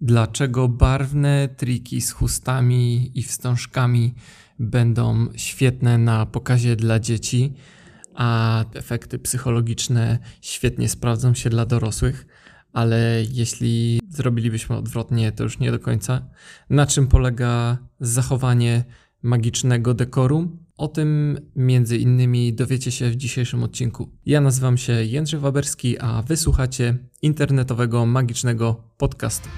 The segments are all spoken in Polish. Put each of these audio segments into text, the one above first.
Dlaczego barwne triki z chustami i wstążkami będą świetne na pokazie dla dzieci, a efekty psychologiczne świetnie sprawdzą się dla dorosłych? Ale jeśli zrobilibyśmy odwrotnie, to już nie do końca. Na czym polega zachowanie magicznego dekoru? O tym między innymi dowiecie się w dzisiejszym odcinku. Ja nazywam się Jędrzej Waberski, a wysłuchacie internetowego magicznego podcastu.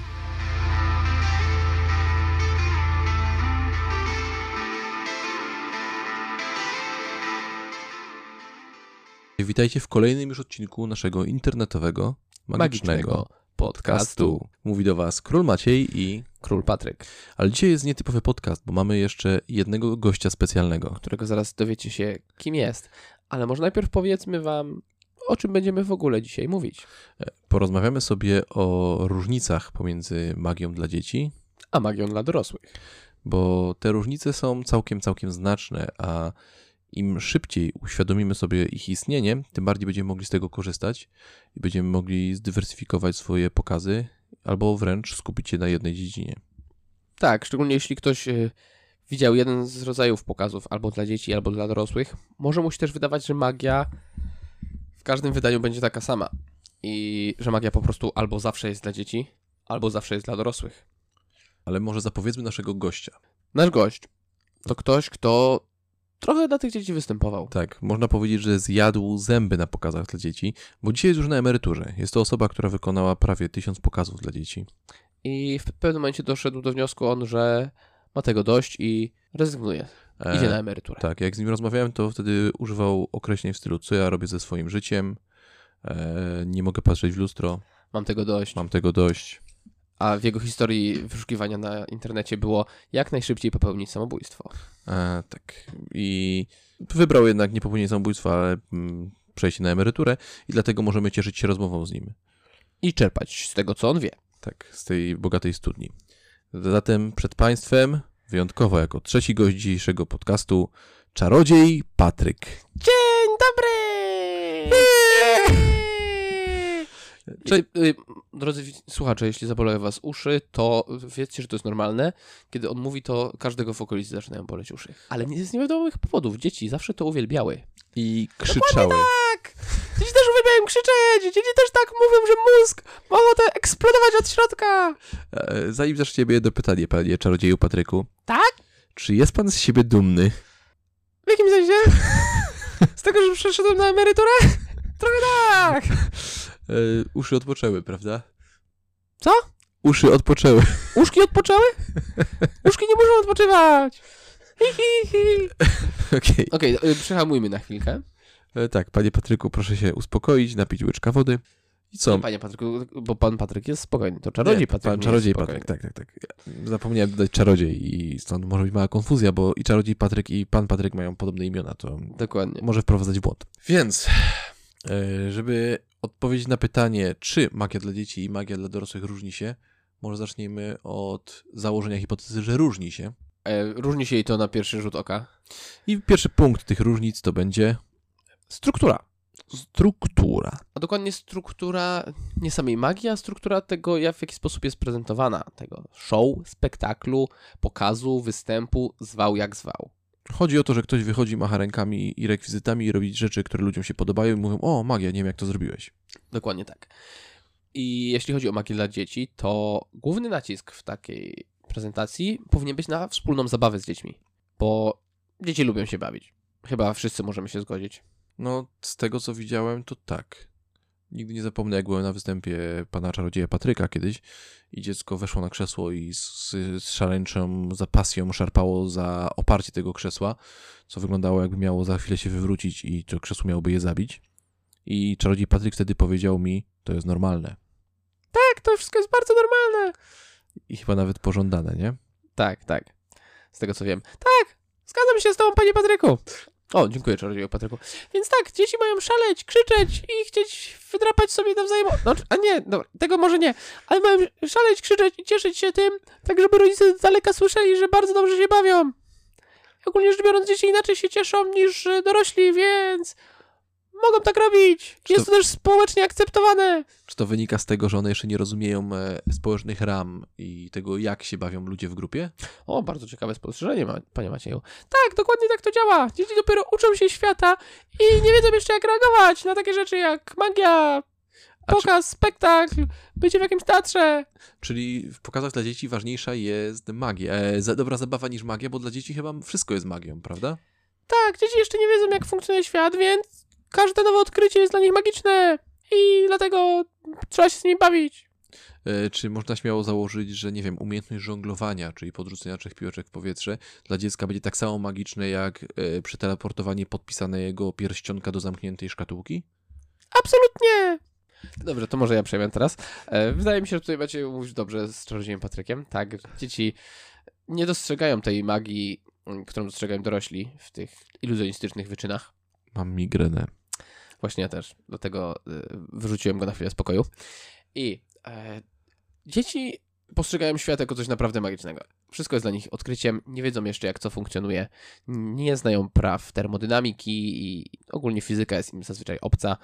Witajcie w kolejnym już odcinku naszego internetowego, magicznego, Magicznego podcastu. Mówi do Was Król Maciej i... Król Patryk, Ale dzisiaj jest nietypowy podcast, bo mamy jeszcze jednego gościa specjalnego. którego zaraz dowiecie się, kim jest. Ale może najpierw powiedzmy wam, o czym będziemy w ogóle dzisiaj mówić. Porozmawiamy sobie o różnicach pomiędzy magią dla dzieci, A magią dla dorosłych. bo te różnice są całkiem, całkiem znaczne, a im szybciej uświadomimy sobie ich istnienie, tym bardziej będziemy mogli z tego korzystać i będziemy mogli zdywersyfikować swoje pokazy albo wręcz skupić się na jednej dziedzinie. Tak, szczególnie jeśli ktoś y, widział jeden z rodzajów pokazów, albo dla dzieci, albo dla dorosłych, może mu się też wydawać, że magia w każdym wydaniu będzie taka sama. I że magia po prostu albo zawsze jest dla dzieci, albo zawsze jest dla dorosłych. Ale może zapowiedzmy naszego gościa. Nasz gość to ktoś, kto trochę dla tych dzieci występował. Tak, można powiedzieć, że zjadł zęby na pokazach dla dzieci, bo dzisiaj jest już na emeryturze. Jest to osoba, która wykonała prawie tysiąc pokazów dla dzieci. I w pewnym momencie doszedł do wniosku on, że ma tego dość i rezygnuje. E, Idzie na emeryturę. Tak, jak z nim rozmawiałem, to wtedy używał określeń w stylu, co ja robię ze swoim życiem, e, nie mogę patrzeć w lustro, Mam tego dość. mam tego dość. A w jego historii wyszukiwania na internecie było jak najszybciej popełnić samobójstwo. E, tak, i wybrał jednak nie popełnienie samobójstwa, ale mm, przejście na emeryturę i dlatego możemy cieszyć się rozmową z nim. I czerpać z tego, co on wie. Tak, z tej bogatej studni. Zatem przed Państwem, wyjątkowo jako trzeci gość dzisiejszego podcastu, czarodziej Patryk. Dzień dobry! Y, Drodzy słuchacze, jeśli zabolały was uszy, to wiedzcie, że to jest normalne. Kiedy on mówi, to każdego w okolicy zaczynają boleć uszy. Ale nie z niewiadomych powodów. Dzieci zawsze to uwielbiały. I krzyczały. Tak! Dzieci też uwielbiają krzyczeć! Dzieci też tak mówią, że mózg ma ochotę eksplodować od środka! E, Zanim zaczniemy jedno pytanie, panie czarodzieju Patryku. Tak? Czy jest pan z siebie dumny? W jakim sensie? Z tego, że przeszedłem na emeryturę? Trochę tak! E, uszy odpoczęły, prawda? Co? Uszy odpoczęły. Uszki odpoczęły? Uszki nie muszą odpoczywać! Okej. Okej, okay, przehamujmy na chwilkę. E, Tak, panie Patryku, proszę się uspokoić, napić łyczka wody. I co? Nie, panie Patryku, bo pan Patryk jest spokojny. To czarodziej Nie, Patryk. Pan czarodziej jest Patryk, tak, tak, tak. Zapomniałem dodać czarodziej i stąd może być mała konfuzja, bo i czarodziej Patryk i pan Patryk mają podobne imiona, to Dokładnie. może wprowadzać w błąd. Więc, e, żeby odpowiedzieć na pytanie, czy magia dla dzieci i magia dla dorosłych różni się, może zacznijmy od założenia hipotezy, że różni się. E, różni się jej to na pierwszy rzut oka. I pierwszy punkt tych różnic to będzie Struktura. struktura. A dokładnie struktura nie samej magii, a struktura tego, jak w jaki sposób jest prezentowana. Tego show, spektaklu, pokazu, występu, zwał jak zwał. Chodzi o to, że ktoś wychodzi, macha rękami i rekwizytami i robi rzeczy, które ludziom się podobają i mówią, o, magia, nie wiem jak to zrobiłeś. Dokładnie tak. I jeśli chodzi o magię dla dzieci, to główny nacisk w takiej prezentacji powinien być na wspólną zabawę z dziećmi. Bo dzieci lubią się bawić. Chyba wszyscy możemy się zgodzić. No, z tego co widziałem, to tak. Nigdy nie zapomnę, jak byłem na występie pana czarodzieja Patryka kiedyś i dziecko weszło na krzesło i z, z szaleńczą zapasją szarpało za oparcie tego krzesła, co wyglądało jakby miało za chwilę się wywrócić i to krzesło miałoby je zabić. I czarodziej Patryk wtedy powiedział mi, to jest normalne. Tak, to wszystko jest bardzo normalne. I chyba nawet pożądane, nie? Tak, tak. Z tego co wiem. Tak, zgadzam się z tobą, panie Patryku. O, dziękuję czarodzieju Patryku. Więc tak, dzieci mają szaleć, krzyczeć i chcieć wydrapać sobie nawzajem. No, a nie, dobra, tego może nie. Ale mają szaleć, krzyczeć i cieszyć się tym, tak żeby rodzice z daleka słyszeli, że bardzo dobrze się bawią. Ogólnie rzecz biorąc, dzieci inaczej się cieszą niż dorośli, więc mogą tak robić. Czy Jest to- to też społecznie akceptowane. Czy to wynika z tego, że one jeszcze nie rozumieją e, społecznych ram i tego, jak się bawią ludzie w grupie? O, bardzo ciekawe spostrzeżenie, ma, panie Macieju. Tak, dokładnie tak to działa. Dzieci dopiero uczą się świata i nie wiedzą jeszcze jak reagować na takie rzeczy jak magia, A czy, pokaz, spektakl, bycie w jakimś teatrze. czyli w pokazach dla dzieci ważniejsza jest magia, e, za, dobra zabawa niż magia, bo dla dzieci chyba wszystko jest magią, prawda? Tak, dzieci jeszcze nie wiedzą jak funkcjonuje świat, więc każde nowe odkrycie jest dla nich magiczne i dlatego trzeba się z nimi bawić. E, czy można śmiało założyć, że nie wiem, umiejętność żonglowania, czyli podrzucenia trzech piłeczek w powietrze, dla dziecka będzie tak samo magiczne jak e, przeteleportowanie podpisanego pierścionka do zamkniętej szkatułki? Absolutnie! Dobrze, to może ja przejmę teraz. E, wydaje mi się, że tutaj macie mówić dobrze z czarodziejem Patrykiem. Tak, dzieci nie dostrzegają tej magii, m, którą dostrzegają dorośli w tych iluzjonistycznych wyczynach. Mam migrenę. Właśnie ja też, dlatego e, wyrzuciłem go na chwilę spokoju. I e, dzieci postrzegają świat jako coś naprawdę magicznego. Wszystko jest dla nich odkryciem, nie wiedzą jeszcze jak co funkcjonuje, nie znają praw termodynamiki i ogólnie fizyka jest im zazwyczaj obca,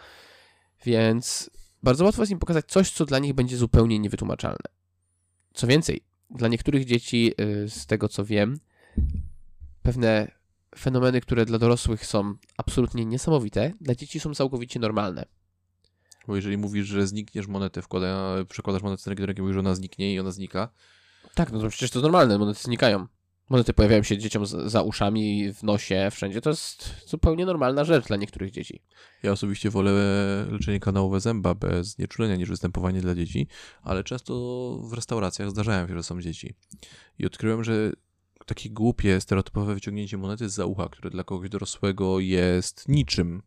więc bardzo łatwo jest im pokazać coś, co dla nich będzie zupełnie niewytłumaczalne. Co więcej, dla niektórych dzieci, y, z tego co wiem, pewne fenomeny, które dla dorosłych są absolutnie niesamowite, dla dzieci są całkowicie normalne. Bo jeżeli mówisz, że znikniesz monetę, wkłada, przekładasz monetę do ręki, mówisz, że ona zniknie i ona znika, Tak, no to przecież to normalne, monety znikają. Monety pojawiają się dzieciom z, za uszami, w nosie, wszędzie. To jest zupełnie normalna rzecz dla niektórych dzieci. Ja osobiście wolę leczenie kanałowe zęba bez znieczulenia niż występowanie dla dzieci, ale często w restauracjach zdarzają się, że są dzieci. I odkryłem, że takie głupie, stereotypowe wyciągnięcie monety z ucha, które dla kogoś dorosłego jest niczym,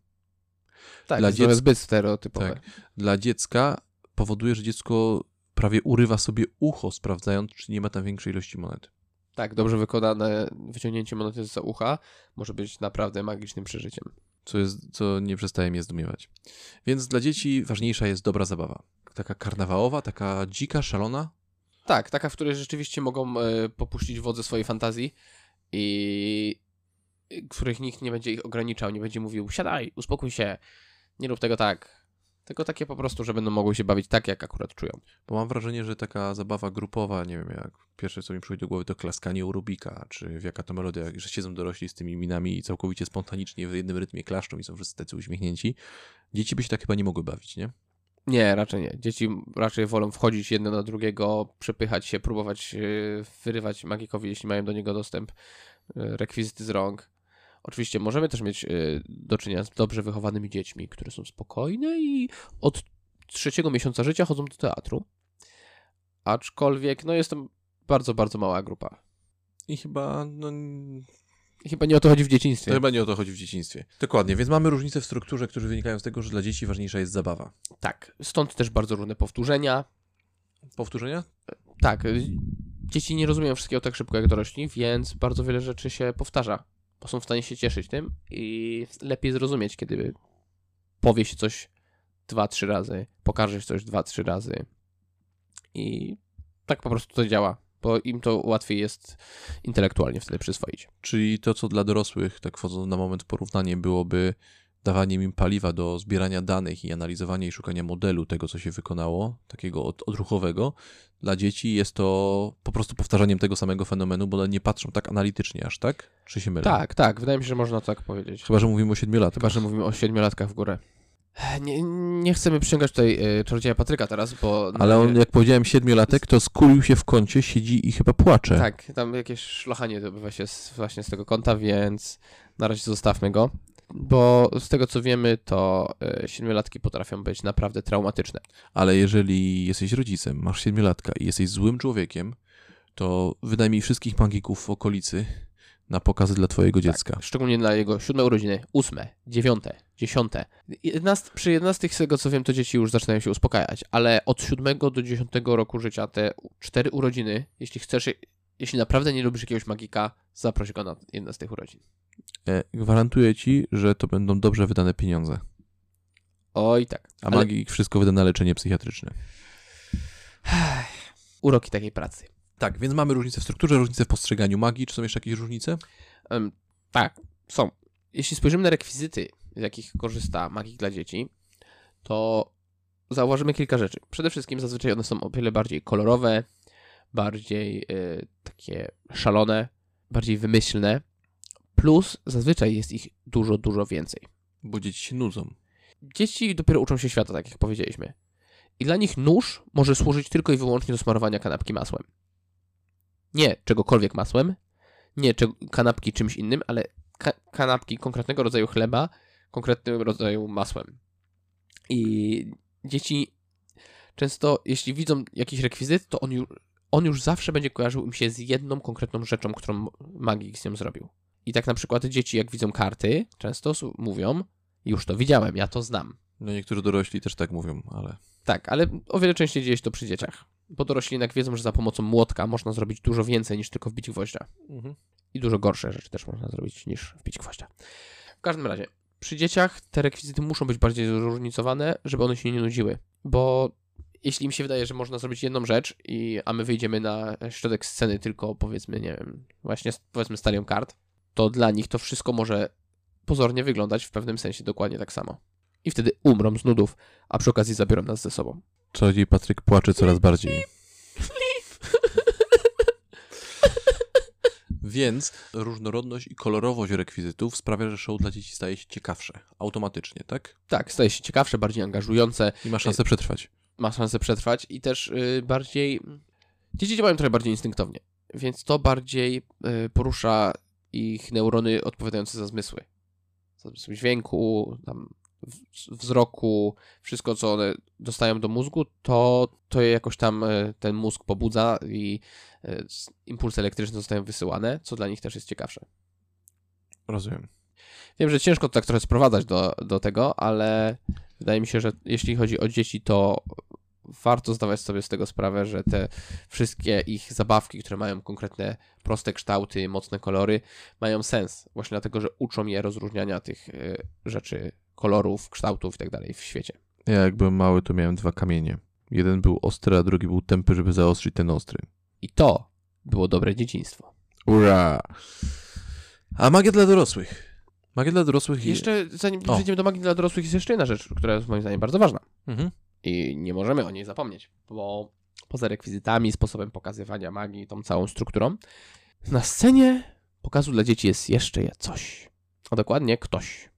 Tak, Dla dla jest dziec- zbyt stereotypowe. Tak. dla dziecka powoduje, że dziecko prawie urywa sobie ucho, sprawdzając, czy nie ma tam większej ilości monet. Tak, dobrze wykonane wyciągnięcie monety z ucha może być naprawdę magicznym przeżyciem. Co, jest, co nie przestaje mnie zdumiewać. Więc dla dzieci ważniejsza jest dobra zabawa. Taka karnawałowa, taka dzika, szalona, Tak, taka, w której rzeczywiście mogą e, popuścić wodze swojej fantazji i których nikt nie będzie ich ograniczał, nie będzie mówił siadaj, uspokój się, nie rób tego tak. Tylko takie po prostu, że będą mogły się bawić tak, jak akurat czują. Bo mam wrażenie, że taka zabawa grupowa, nie wiem, jak pierwsze co mi przychodzi do głowy to klaskanie u Rubika, czy w jaka to melodia, że siedzą dorośli z tymi minami i całkowicie spontanicznie w jednym rytmie klaszczą i są wszyscy tacy uśmiechnięci. Dzieci by się tak chyba nie mogły bawić, nie? Nie, raczej nie. Dzieci raczej wolą wchodzić jedno na drugiego, przepychać się, próbować yy, wyrywać magikowi, jeśli mają do niego dostęp, yy, rekwizyty z rąk. Oczywiście możemy też mieć yy, do czynienia z dobrze wychowanymi dziećmi, które są spokojne i od trzeciego miesiąca życia chodzą do teatru. Aczkolwiek, no jest to bardzo, bardzo mała grupa. I chyba, no, chyba nie o to chodzi w dzieciństwie. chyba nie o to chodzi w dzieciństwie. Dokładnie, więc mamy różnice w strukturze, które wynikają z tego, że dla dzieci ważniejsza jest zabawa. Tak, stąd też bardzo różne powtórzenia, Powtórzenia? Tak, y, dzieci nie rozumieją wszystkiego tak szybko jak dorośli, więc bardzo wiele rzeczy się powtarza, bo są w stanie się cieszyć tym i lepiej zrozumieć, kiedy powie się coś dwa, trzy razy, pokaże się coś dwa, trzy razy i tak po prostu to działa, bo im to łatwiej jest intelektualnie wtedy przyswoić. Czyli to, co dla dorosłych, tak wchodząc na moment porównanie, byłoby dawanie im paliwa do zbierania danych i analizowania i szukania modelu tego, co się wykonało, takiego od, odruchowego. Dla dzieci jest to po prostu powtarzaniem tego samego fenomenu, bo one nie patrzą tak analitycznie aż, tak? Czy się mylę? Tak, tak, wydaje mi się, że można tak powiedzieć. Chyba, że mówimy o siedmiolatkach. Chyba, że mówimy o siedmiolatkach w górę. Nie, nie chcemy przyciągać tutaj y, czarodzieja Patryka teraz, bo... Ale on, jak powiedziałem siedmiolatek, to skulił się w kącie, siedzi i chyba płacze. Tak, tam jakieś szlochanie dobywa się z, właśnie z tego kąta, więc na razie zostawmy go. Bo z tego co wiemy, to y, siedmiolatki potrafią być naprawdę traumatyczne. Ale jeżeli jesteś rodzicem, masz siedmiolatka i jesteś złym człowiekiem, to wynajmij wszystkich magików w okolicy na pokazy dla twojego dziecka. Szczególnie na jego siódme urodziny, ósme, dziewiąte, dziesiąte. Jedenast, przy jedenastych, z tego co wiem, to dzieci już zaczynają się uspokajać, ale od siódmego do dziesiątego roku życia te cztery urodziny, jeśli chcesz, jeśli naprawdę nie lubisz jakiegoś magika, zaproś go na jedne z tych urodzin. E, gwarantuję ci, że to będą dobrze wydane pieniądze. Oj tak. A Ale- magik wszystko wyda na leczenie psychiatryczne. Uroki takiej pracy. Tak, więc mamy różnicę w strukturze, różnicę w postrzeganiu magii. Czy są jeszcze jakieś różnice? Em, tak, są. Jeśli spojrzymy na rekwizyty z jakich korzysta magik dla dzieci, to zauważymy kilka rzeczy. Przede wszystkim zazwyczaj one są o wiele bardziej kolorowe, bardziej y, takie szalone, bardziej wymyślne. Plus zazwyczaj jest ich dużo, dużo więcej. Bo dzieci się nudzą. Dzieci dopiero uczą się świata, tak jak powiedzieliśmy. I dla nich nóż może służyć tylko i wyłącznie do smarowania kanapki masłem. Nie czegokolwiek masłem, nie kanapki czymś innym, ale ka- kanapki konkretnego rodzaju chleba, konkretnego rodzaju masłem. I dzieci często, jeśli widzą jakiś rekwizyt, to on już, on już zawsze będzie kojarzył im się z jedną konkretną rzeczą, którą magik z nią zrobił. I tak na przykład dzieci, jak widzą karty, często mówią, już to widziałem, ja to znam. No niektórzy dorośli też tak mówią, ale Tak, ale o wiele częściej dzieje się to przy dzieciach. Bo dorośli jednak wiedzą, że za pomocą młotka można zrobić dużo więcej niż tylko wbić gwoździa. I dużo gorsze rzeczy też można zrobić niż wbić gwoździa. W każdym razie, przy dzieciach te rekwizyty muszą być bardziej zróżnicowane, żeby one się nie nudziły. Bo jeśli im się wydaje, że można zrobić jedną rzecz, i, a my wyjdziemy na środek sceny tylko powiedzmy, nie wiem, właśnie powiedzmy stadium kart, to dla nich to wszystko może pozornie wyglądać w pewnym sensie dokładnie tak samo. I wtedy umrą z nudów, a przy okazji zabiorą nas ze sobą. czarodziej Patryk płacze coraz bardziej. Więc różnorodność i kolorowość rekwizytów sprawia, że show dla dzieci staje się ciekawsze. Automatycznie, tak? Tak, staje się ciekawsze, bardziej angażujące, I ma szansę przetrwać. ma szansę przetrwać i też y, bardziej. Dzieci działają trochę bardziej instynktownie, więc to bardziej y, porusza ich neurony odpowiadające za zmysły. Za zmysły dźwięku, tam wzroku, wszystko co one dostają do mózgu, to, to je jakoś tam y, ten mózg pobudza i s- impulsy elektryczne zostają wysyłane, co dla nich też jest ciekawsze. Rozumiem. Wiem, że ciężko to tak trochę sprowadzać do, do tego, ale wydaje mi się, że jeśli chodzi o dzieci, to warto zdawać sobie z tego sprawę, że te wszystkie ich zabawki, które mają konkretne proste kształty, mocne kolory, mają sens. Właśnie dlatego, że uczą je rozróżniania tych y, rzeczy, kolorów, kształtów i tak dalej w świecie. Ja jak byłem mały, to miałem dwa kamienie. Jeden był ostry, a drugi był tępy, żeby zaostrzyć ten ostry. I to było dobre dzieciństwo. Ura! A magia dla dorosłych. Magia dla dorosłych Jeszcze zanim O. przejdziemy do magii dla dorosłych, jest jeszcze jedna rzecz, która jest moim zdaniem bardzo ważna. Mhm. I nie możemy o niej zapomnieć, bo poza rekwizytami, sposobem pokazywania magii, tą całą strukturą, na scenie pokazu dla dzieci jest jeszcze coś. A dokładnie ktoś.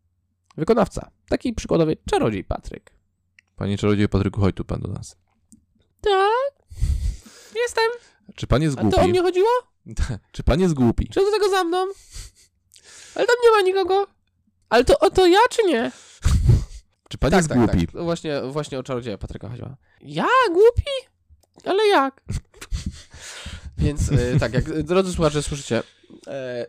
Wykonawca. Taki przykładowy czarodziej Patryk. Panie czarodzieju Patryku, chodź tu pan do nas. Tak. Jestem. Czy pan jest A głupi? to o mnie chodziło? Czy pan jest głupi? Czy do tego za mną? Ale tam nie ma nikogo. Ale to, o to ja, czy nie? Czy pan tak, jest tak, głupi? Tak. Właśnie, właśnie o czarodzieja Patryka chodziło. Ja? Głupi? Ale jak? Więc e, tak, jak drodzy słuchacze słyszycie, e,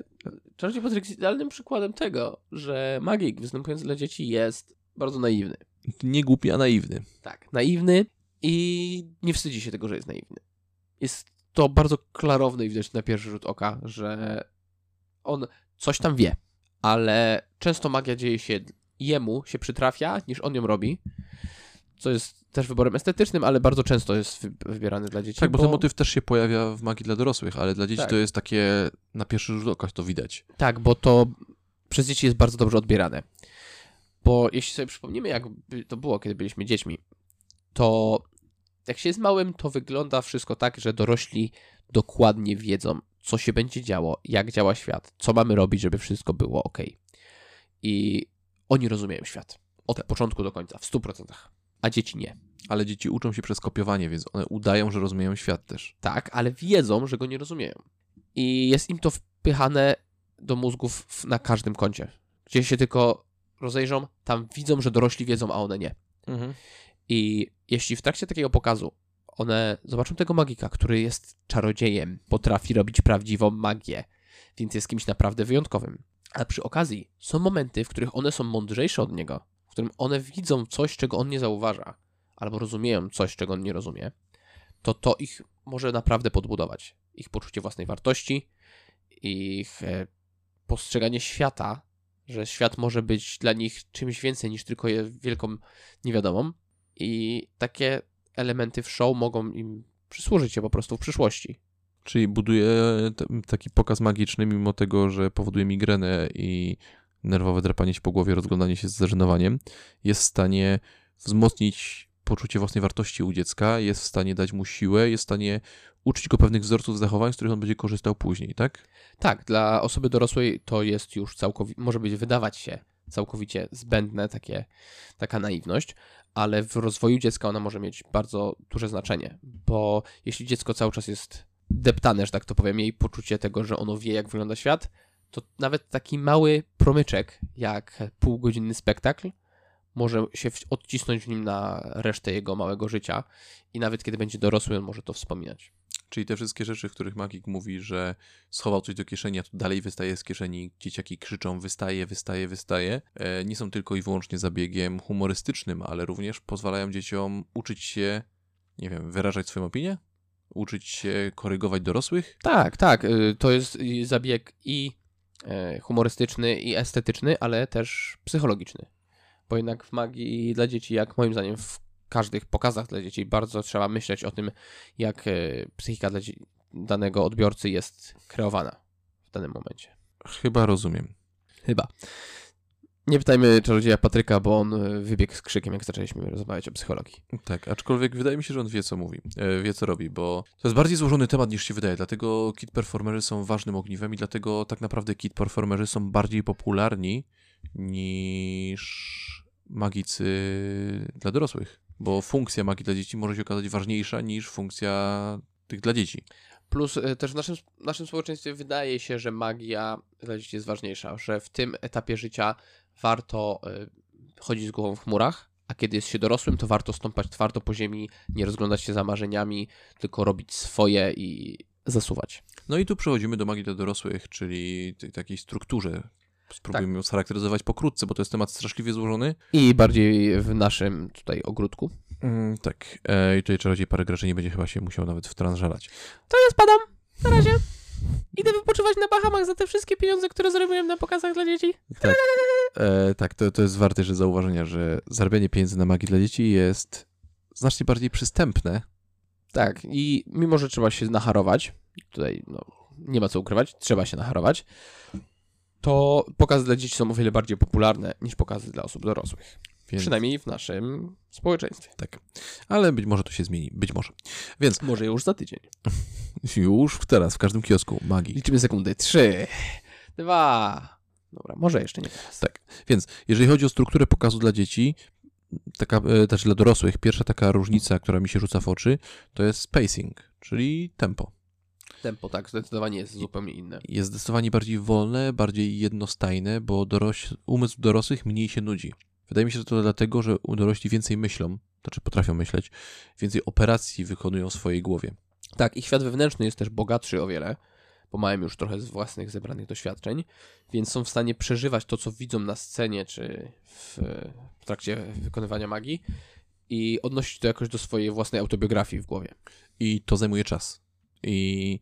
czarodziej Patryk jest idealnym przykładem tego, że magik występujący dla dzieci jest bardzo naiwny. Nie głupi, a naiwny. Tak, naiwny i nie wstydzi się tego, że jest naiwny. Jest to bardzo klarowne i widać na pierwszy rzut oka, że on coś tam wie, ale często magia dzieje się jemu, się przytrafia, niż on ją robi, co jest też wyborem estetycznym, ale bardzo często jest wy- wybierany dla dzieci. Tak, bo ten motyw też się pojawia w magii dla dorosłych, ale dla dzieci Tak. to jest takie na pierwszy rzut oka to widać. Tak, bo to przez dzieci jest bardzo dobrze odbierane. Bo jeśli sobie przypomnimy, jak to było, kiedy byliśmy dziećmi, to jak się jest małym, to wygląda wszystko tak, że dorośli dokładnie wiedzą, co się będzie działo, jak działa świat, co mamy robić, żeby wszystko było ok. I oni rozumieją świat od początku do końca, w 100%. A dzieci nie. Ale dzieci uczą się przez kopiowanie, więc one udają, że rozumieją świat też. Tak, ale wiedzą, że go nie rozumieją. I jest im to wpychane do mózgów na każdym kącie. Gdzie się tylko rozejrzą, tam widzą, że dorośli wiedzą, a one nie. I jeśli w trakcie takiego pokazu one zobaczą tego magika, który jest czarodziejem, potrafi robić prawdziwą magię, więc jest kimś naprawdę wyjątkowym. A przy okazji są momenty, w których one są mądrzejsze od niego, w którym one widzą coś, czego on nie zauważa, albo rozumieją coś, czego on nie rozumie, to to ich może naprawdę podbudować. Ich poczucie własnej wartości, ich e, postrzeganie świata, że świat może być dla nich czymś więcej niż tylko wielką niewiadomą. I takie elementy w show mogą im przysłużyć się po prostu w przyszłości. Czyli buduje t- taki pokaz magiczny, mimo tego, że powoduje migrenę i nerwowe drapanie się po głowie, rozglądanie się z zażenowaniem, jest w stanie wzmocnić poczucie własnej wartości u dziecka, jest w stanie dać mu siłę, jest w stanie uczyć go pewnych wzorców zachowań, z których on będzie korzystał później, tak? Tak, dla osoby dorosłej to jest już całkowicie, może być wydawać się całkowicie zbędne, takie, taka naiwność, ale w rozwoju dziecka ona może mieć bardzo duże znaczenie, bo jeśli dziecko cały czas jest deptane, że tak to powiem, jej poczucie tego, że ono wie, jak wygląda świat, to nawet taki mały promyczek, jak półgodzinny spektakl, może się odcisnąć w nim na resztę jego małego życia i nawet kiedy będzie dorosły, on może to wspominać. Czyli te wszystkie rzeczy, w których magik mówi, że schował coś do kieszeni, a to dalej wystaje z kieszeni, dzieciaki krzyczą wystaje, wystaje, wystaje, e, nie są tylko i wyłącznie zabiegiem humorystycznym, ale również pozwalają dzieciom uczyć się, nie wiem, wyrażać swoją opinię? Uczyć się korygować dorosłych? Tak, tak. y, To jest zabieg i humorystyczny, i estetyczny, ale też psychologiczny. Bo jednak w magii dla dzieci, jak moim zdaniem w każdych pokazach dla dzieci, bardzo trzeba myśleć o tym, jak e, psychika dla danego odbiorcy jest kreowana w danym momencie. Chyba rozumiem. Chyba. Nie pytajmy czarodzieja Patryka, bo on e, wybiegł z krzykiem, jak zaczęliśmy rozmawiać o psychologii. Tak, aczkolwiek wydaje mi się, że on wie, co mówi, e, wie, co robi, bo to jest bardziej złożony temat niż się wydaje, dlatego kit performerzy są ważnym ogniwem i dlatego tak naprawdę kit performerzy są bardziej popularni niż magicy dla dorosłych, bo funkcja magii dla dzieci może się okazać ważniejsza niż funkcja tych dla dzieci. Plus e, też w naszym, naszym społeczeństwie wydaje się, że magia dla dzieci jest ważniejsza, że w tym etapie życia warto e, chodzić z głową w chmurach, a kiedy jest się dorosłym, to warto stąpać twardo po ziemi, nie rozglądać się za marzeniami, tylko robić swoje i zasuwać. No i tu przechodzimy do magii dla dorosłych, czyli tej takiej strukturze. Spróbujmy ją scharakteryzować pokrótce, bo to jest temat straszliwie złożony. I bardziej w naszym tutaj ogródku. Mm, tak, e, i tutaj czarodziej parę graczy nie będzie chyba się musiał nawet wtranżalać. To ja spadam. Na razie. Idę wypoczywać na Bahamach za te wszystkie pieniądze, które zrobiłem na pokazach dla dzieci. Tak, e, tak to, to jest warte że zauważenia, że zarabianie pieniędzy na magii dla dzieci jest znacznie bardziej przystępne. Tak, i mimo, że trzeba się nacharować, tutaj no, nie ma co ukrywać, trzeba się nacharować, to pokazy dla dzieci są o wiele bardziej popularne niż pokazy dla osób dorosłych. Więc, Przynajmniej w naszym społeczeństwie. Tak, ale być może to się zmieni, być może. Więc Może już za tydzień. już teraz w każdym kiosku magii. Liczymy sekundy. Trzy, dwa. Dobra, może jeszcze nie teraz. Tak, więc jeżeli chodzi o strukturę pokazu dla dzieci, taka, znaczy dla dorosłych, pierwsza taka różnica, która mi się rzuca w oczy, to jest spacing, czyli tempo. Tempo, tak, zdecydowanie jest zupełnie inne. jest zdecydowanie bardziej wolne, bardziej jednostajne, bo umysł dorosłych mniej się nudzi. Wydaje mi się, że to dlatego, że u dorośli więcej myślą, znaczy potrafią myśleć, więcej operacji wykonują w swojej głowie. Tak, ich świat wewnętrzny jest też bogatszy o wiele, bo mają już trochę z własnych zebranych doświadczeń, więc są w stanie przeżywać to, co widzą na scenie czy w, w trakcie wykonywania magii i odnosić to jakoś do swojej własnej autobiografii w głowie. I to zajmuje czas. I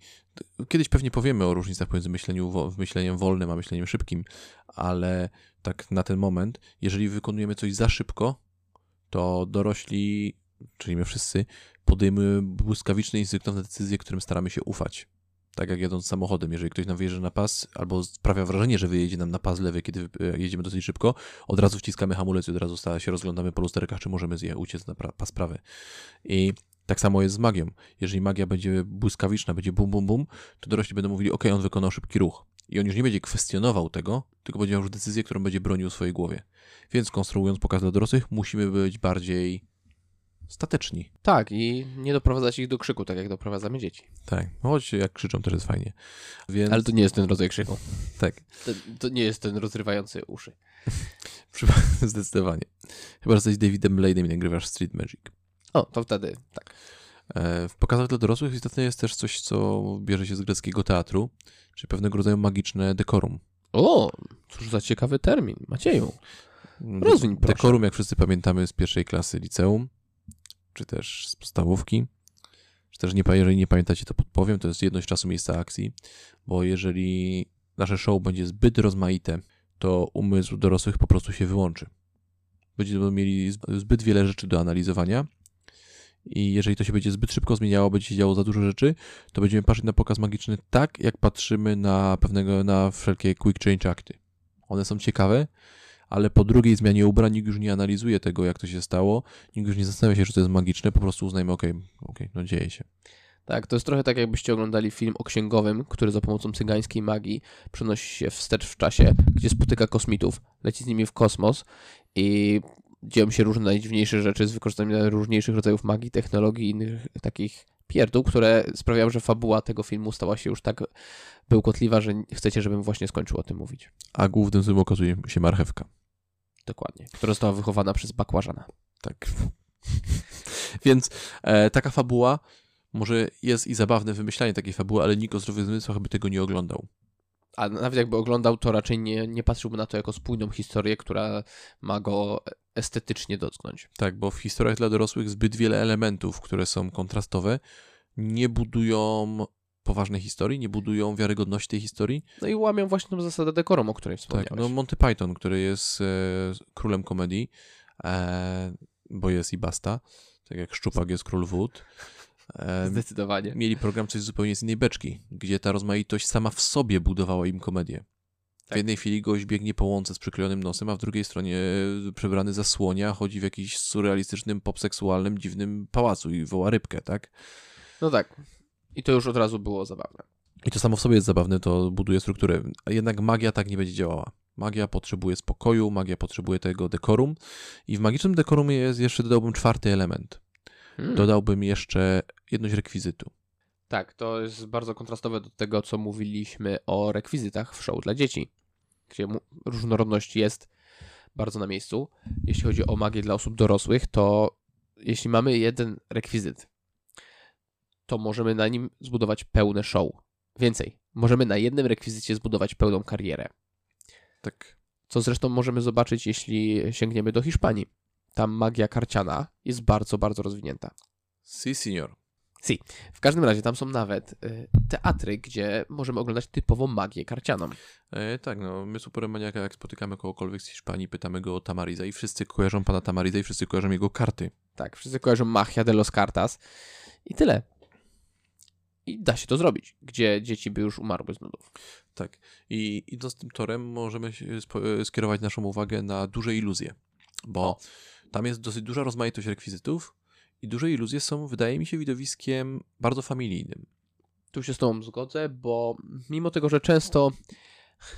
kiedyś pewnie powiemy o różnicach pomiędzy myśleniu, myśleniem wolnym a myśleniem szybkim, ale tak na ten moment, jeżeli wykonujemy coś za szybko, to dorośli, czyli my wszyscy, podejmujemy błyskawiczne, instynktowne decyzje, którym staramy się ufać. Tak jak jadąc samochodem, jeżeli ktoś nam wyjeżdża na pas, albo sprawia wrażenie, że wyjedzie nam na pas lewy, kiedy e, jedziemy dosyć szybko, od razu wciskamy hamulec i od razu się rozglądamy po lusterkach, czy możemy uciec na pas prawy. I tak samo jest z magią. Jeżeli magia będzie błyskawiczna, będzie bum, bum, bum, to dorośli będą mówili, ok, on wykonał szybki ruch. I on już nie będzie kwestionował tego, tylko będzie miał już decyzję, którą będzie bronił w swojej głowie. Więc konstruując pokaz dla dorosłych, musimy być bardziej stateczni. Tak, i nie doprowadzać ich do krzyku, tak jak doprowadzamy dzieci. Tak, choć jak krzyczą też jest fajnie. Więc Ale to nie jest ten rodzaj krzyku. tak, To, to nie jest ten rozrywający uszy. zdecydowanie. Chyba, że jesteś Davidem Blade'em i nagrywasz Street Magic. O, to wtedy tak. E, W pokazach dla dorosłych istotne jest też coś, co bierze się z greckiego teatru, czyli pewnego rodzaju magiczne dekorum. O, cóż za ciekawy termin. Macieju. Rozwiń, proszę. Dekorum, jak wszyscy pamiętamy z pierwszej klasy liceum, czy też z podstawówki. Czy też, nie, jeżeli nie pamiętacie, to podpowiem, to jest jedność czasu, miejsca akcji, bo jeżeli nasze show będzie zbyt rozmaite, to umysł dorosłych po prostu się wyłączy. Będziemy mieli zb- zbyt wiele rzeczy do analizowania i jeżeli to się będzie zbyt szybko zmieniało, będzie się działo za dużo rzeczy, to będziemy patrzeć na pokaz magiczny tak, jak patrzymy na pewnego, na wszelkie quick change akty. One są ciekawe, ale po drugiej zmianie ubrań nikt już nie analizuje tego, jak to się stało, nikt już nie zastanawia się, że to jest magiczne, po prostu uznajmy, okej, okej, no dzieje się. Tak, to jest trochę tak, jakbyście oglądali film o księgowym, który za pomocą cygańskiej magii przenosi się wstecz w czasie, gdzie spotyka kosmitów, leci z nimi w kosmos i dzieją się różne najdziwniejsze rzeczy z wykorzystaniem różniejszych rodzajów magii, technologii i innych takich pierdół, które sprawiają, że fabuła tego filmu stała się już tak bełkotliwa, że chcecie, żebym właśnie skończył o tym mówić. A głównym złym okazuje się marchewka. Dokładnie. Która została wychowana przez bakłażana. Tak. Więc e, taka fabuła, może jest i zabawne wymyślanie takiej fabuły, ale nikt o zdrowych zmysłach by tego nie oglądał. A nawet jakby oglądał, to raczej nie, nie patrzyłby na to jako spójną historię, która ma go estetycznie dotknąć. Tak, bo w historiach dla dorosłych zbyt wiele elementów, które są kontrastowe, nie budują poważnej historii, nie budują wiarygodności tej historii. No i łamią właśnie tą zasadę dekorum, o której wspomniałeś. Tak, no Monty Python, który jest e, królem komedii, e, bo jest i basta, tak jak Szczupak jest król wód. E, Zdecydowanie. mieli program coś zupełnie z innej beczki, gdzie ta rozmaitość sama w sobie budowała im komedię. W Tak. jednej chwili gość biegnie po łące z przyklejonym nosem, a w drugiej stronie e, przebrany za słonia chodzi w jakimś surrealistycznym, popseksualnym, dziwnym pałacu i woła rybkę, tak? No tak. I to już od razu było zabawne. I to samo w sobie jest zabawne, to buduje strukturę. Jednak magia tak nie będzie działała. Magia potrzebuje spokoju, magia potrzebuje tego dekorum i w magicznym dekorum jest jeszcze, dodałbym czwarty element. Hmm. Dodałbym jeszcze jedność rekwizytu. Tak, to jest bardzo kontrastowe do tego, co mówiliśmy o rekwizytach w show dla dzieci, gdzie różnorodność jest bardzo na miejscu. Jeśli chodzi o magię dla osób dorosłych, to jeśli mamy jeden rekwizyt, to możemy na nim zbudować pełne show. Więcej, możemy na jednym rekwizycie zbudować pełną karierę. Tak. Co zresztą możemy zobaczyć, jeśli sięgniemy do Hiszpanii. Tam magia karciana jest bardzo, bardzo rozwinięta. Si, senior. W każdym razie tam są nawet y, teatry, gdzie możemy oglądać typową magię karcianą. E, tak, no, my supermaniaka, jak spotykamy kogokolwiek z Hiszpanii, pytamy go o Tamariza i wszyscy kojarzą pana Tamariza i wszyscy kojarzą jego karty. Tak, wszyscy kojarzą Magia de los Cartas i tyle. I da się to zrobić, gdzie dzieci by już umarły z nudów. Tak. I idąc tym torem, możemy e, skierować naszą uwagę na duże iluzje, bo O. tam jest dosyć duża rozmaitość rekwizytów i duże iluzje są, wydaje mi się, widowiskiem bardzo familijnym. Tu się z tobą zgodzę, bo mimo tego, że często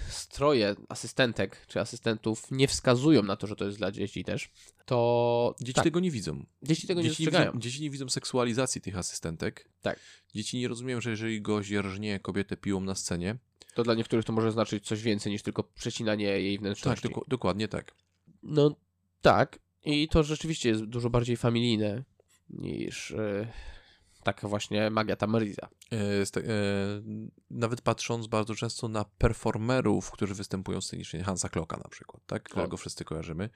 stroje asystentek czy asystentów nie wskazują na to, że to jest dla dzieci też, to Dzieci tak, tego nie widzą. dzieci tego nie dzieci, dostrzegają. widzą, dzieci nie widzą seksualizacji tych asystentek. Tak. Dzieci nie rozumieją, że jeżeli gość rżnie kobietę piłą na scenie, To dla niektórych to może znaczyć coś więcej niż tylko przecinanie jej tak, wnętrzności. doku- dokładnie tak. No tak. I to rzeczywiście jest dużo bardziej familijne niż e, taka właśnie magia Tamariza. E, sta- e, nawet patrząc bardzo często na performerów, którzy występują scenicznie, Hansa Kloka na przykład, tak, którego wszyscy kojarzymy,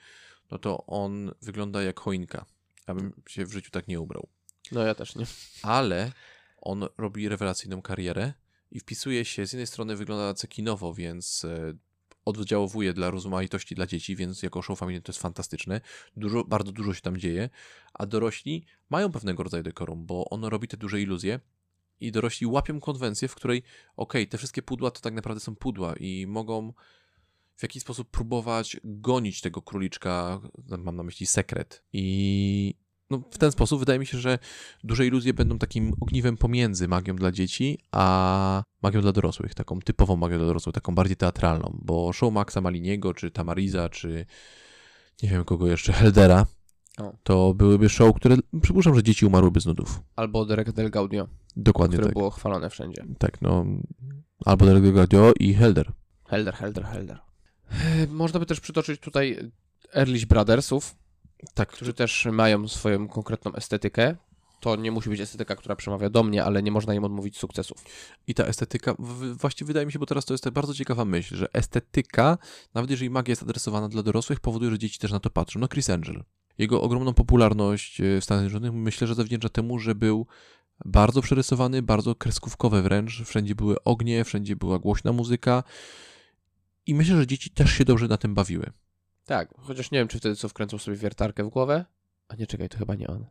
no to on wygląda jak choinka. Ja bym się w życiu tak nie ubrał. No ja też nie. Ale on robi rewelacyjną karierę i wpisuje się, z jednej strony wygląda cekinowo, więc e, oddziałowuje dla rozmaitości dla dzieci, więc jako show familijny to jest fantastyczne. Dużo, bardzo dużo się tam dzieje, a dorośli mają pewnego rodzaju dekorum, bo on robi te duże iluzje i dorośli łapią konwencję, w której okej, te wszystkie pudła to tak naprawdę są pudła i mogą w jakiś sposób próbować gonić tego króliczka, mam na myśli sekret. I no, w ten sposób wydaje mi się, że duże iluzje będą takim ogniwem pomiędzy magią dla dzieci, a magią dla dorosłych, taką typową magią dla dorosłych, taką bardziej teatralną, bo show Maxa Maliniego, czy Tamariza, czy nie wiem kogo jeszcze, Heldera, O. to byłyby show, które przypuszczam, że dzieci umarłyby z nudów. Albo Derek del Gaudio, Dokładnie które tak. było chwalone wszędzie. Tak, no. Albo Del Gadio i Helder. Helder, Helder, Helder. E, Można by też przytoczyć tutaj Erlich Brothersów, Tak, którzy też mają swoją konkretną estetykę. To nie musi być estetyka, która przemawia do mnie, ale nie można im odmówić sukcesów. I ta estetyka, w- właśnie wydaje mi się, bo teraz to jest bardzo ciekawa myśl, że estetyka, nawet jeżeli magia jest adresowana dla dorosłych, powoduje, że dzieci też na to patrzą. No Chris Angel. Jego ogromną popularność e, w Stanach Zjednoczonych myślę, że zawdzięcza temu, że był bardzo przerysowany, bardzo kreskówkowy wręcz. Wszędzie były ognie, wszędzie była głośna muzyka. I myślę, że dzieci też się dobrze na tym bawiły. Tak, chociaż nie wiem, czy wtedy co wkręcą sobie wiertarkę w głowę. A nie, czekaj, to chyba nie on.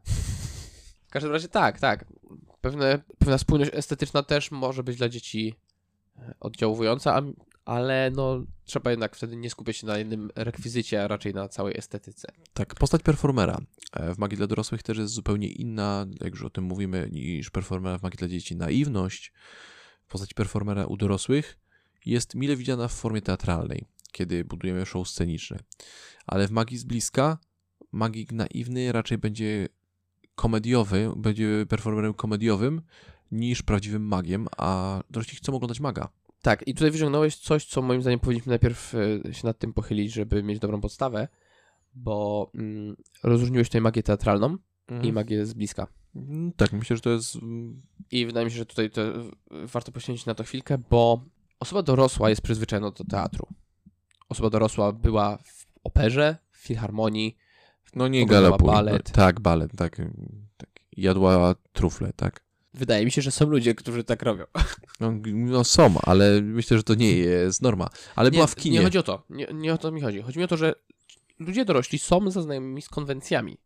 W każdym razie tak, tak. Pewne, pewna spójność estetyczna też może być dla dzieci e, oddziałująca, ale no trzeba jednak wtedy nie skupiać się na jednym rekwizycie, a raczej na całej estetyce. Tak, postać performera e, w magii dla dorosłych też jest zupełnie inna, jak już o tym mówimy, niż performera w magii dla dzieci. Naiwność, postać performera u dorosłych jest mile widziana w formie teatralnej, kiedy budujemy show sceniczne. Ale w magii z bliska magik naiwny raczej będzie komediowy, będzie performerem komediowym niż prawdziwym magiem, a dorośli chcą oglądać maga. Tak, i tutaj wyciągnąłeś coś, co moim zdaniem powinniśmy najpierw e, się nad tym pochylić, żeby mieć dobrą podstawę, bo mm, rozróżniłeś tutaj magię teatralną i magię z bliska. Mm, Tak, myślę, że to jest... mm, I wydaje mi się, że tutaj to, warto poświęcić na to chwilkę, bo osoba dorosła jest przyzwyczajona do teatru. Osoba dorosła była w operze, w filharmonii, No nie galopuj. balet. Tak, balet, tak, tak. Jadła trufle, tak. Wydaje mi się, że są ludzie, którzy tak robią. No, no są, ale myślę, że to nie jest norma. Ale była w kinie. Nie chodzi o to. Nie, nie o to mi chodzi. Chodzi mi o to, że ludzie dorośli są zaznajomymi z konwencjami.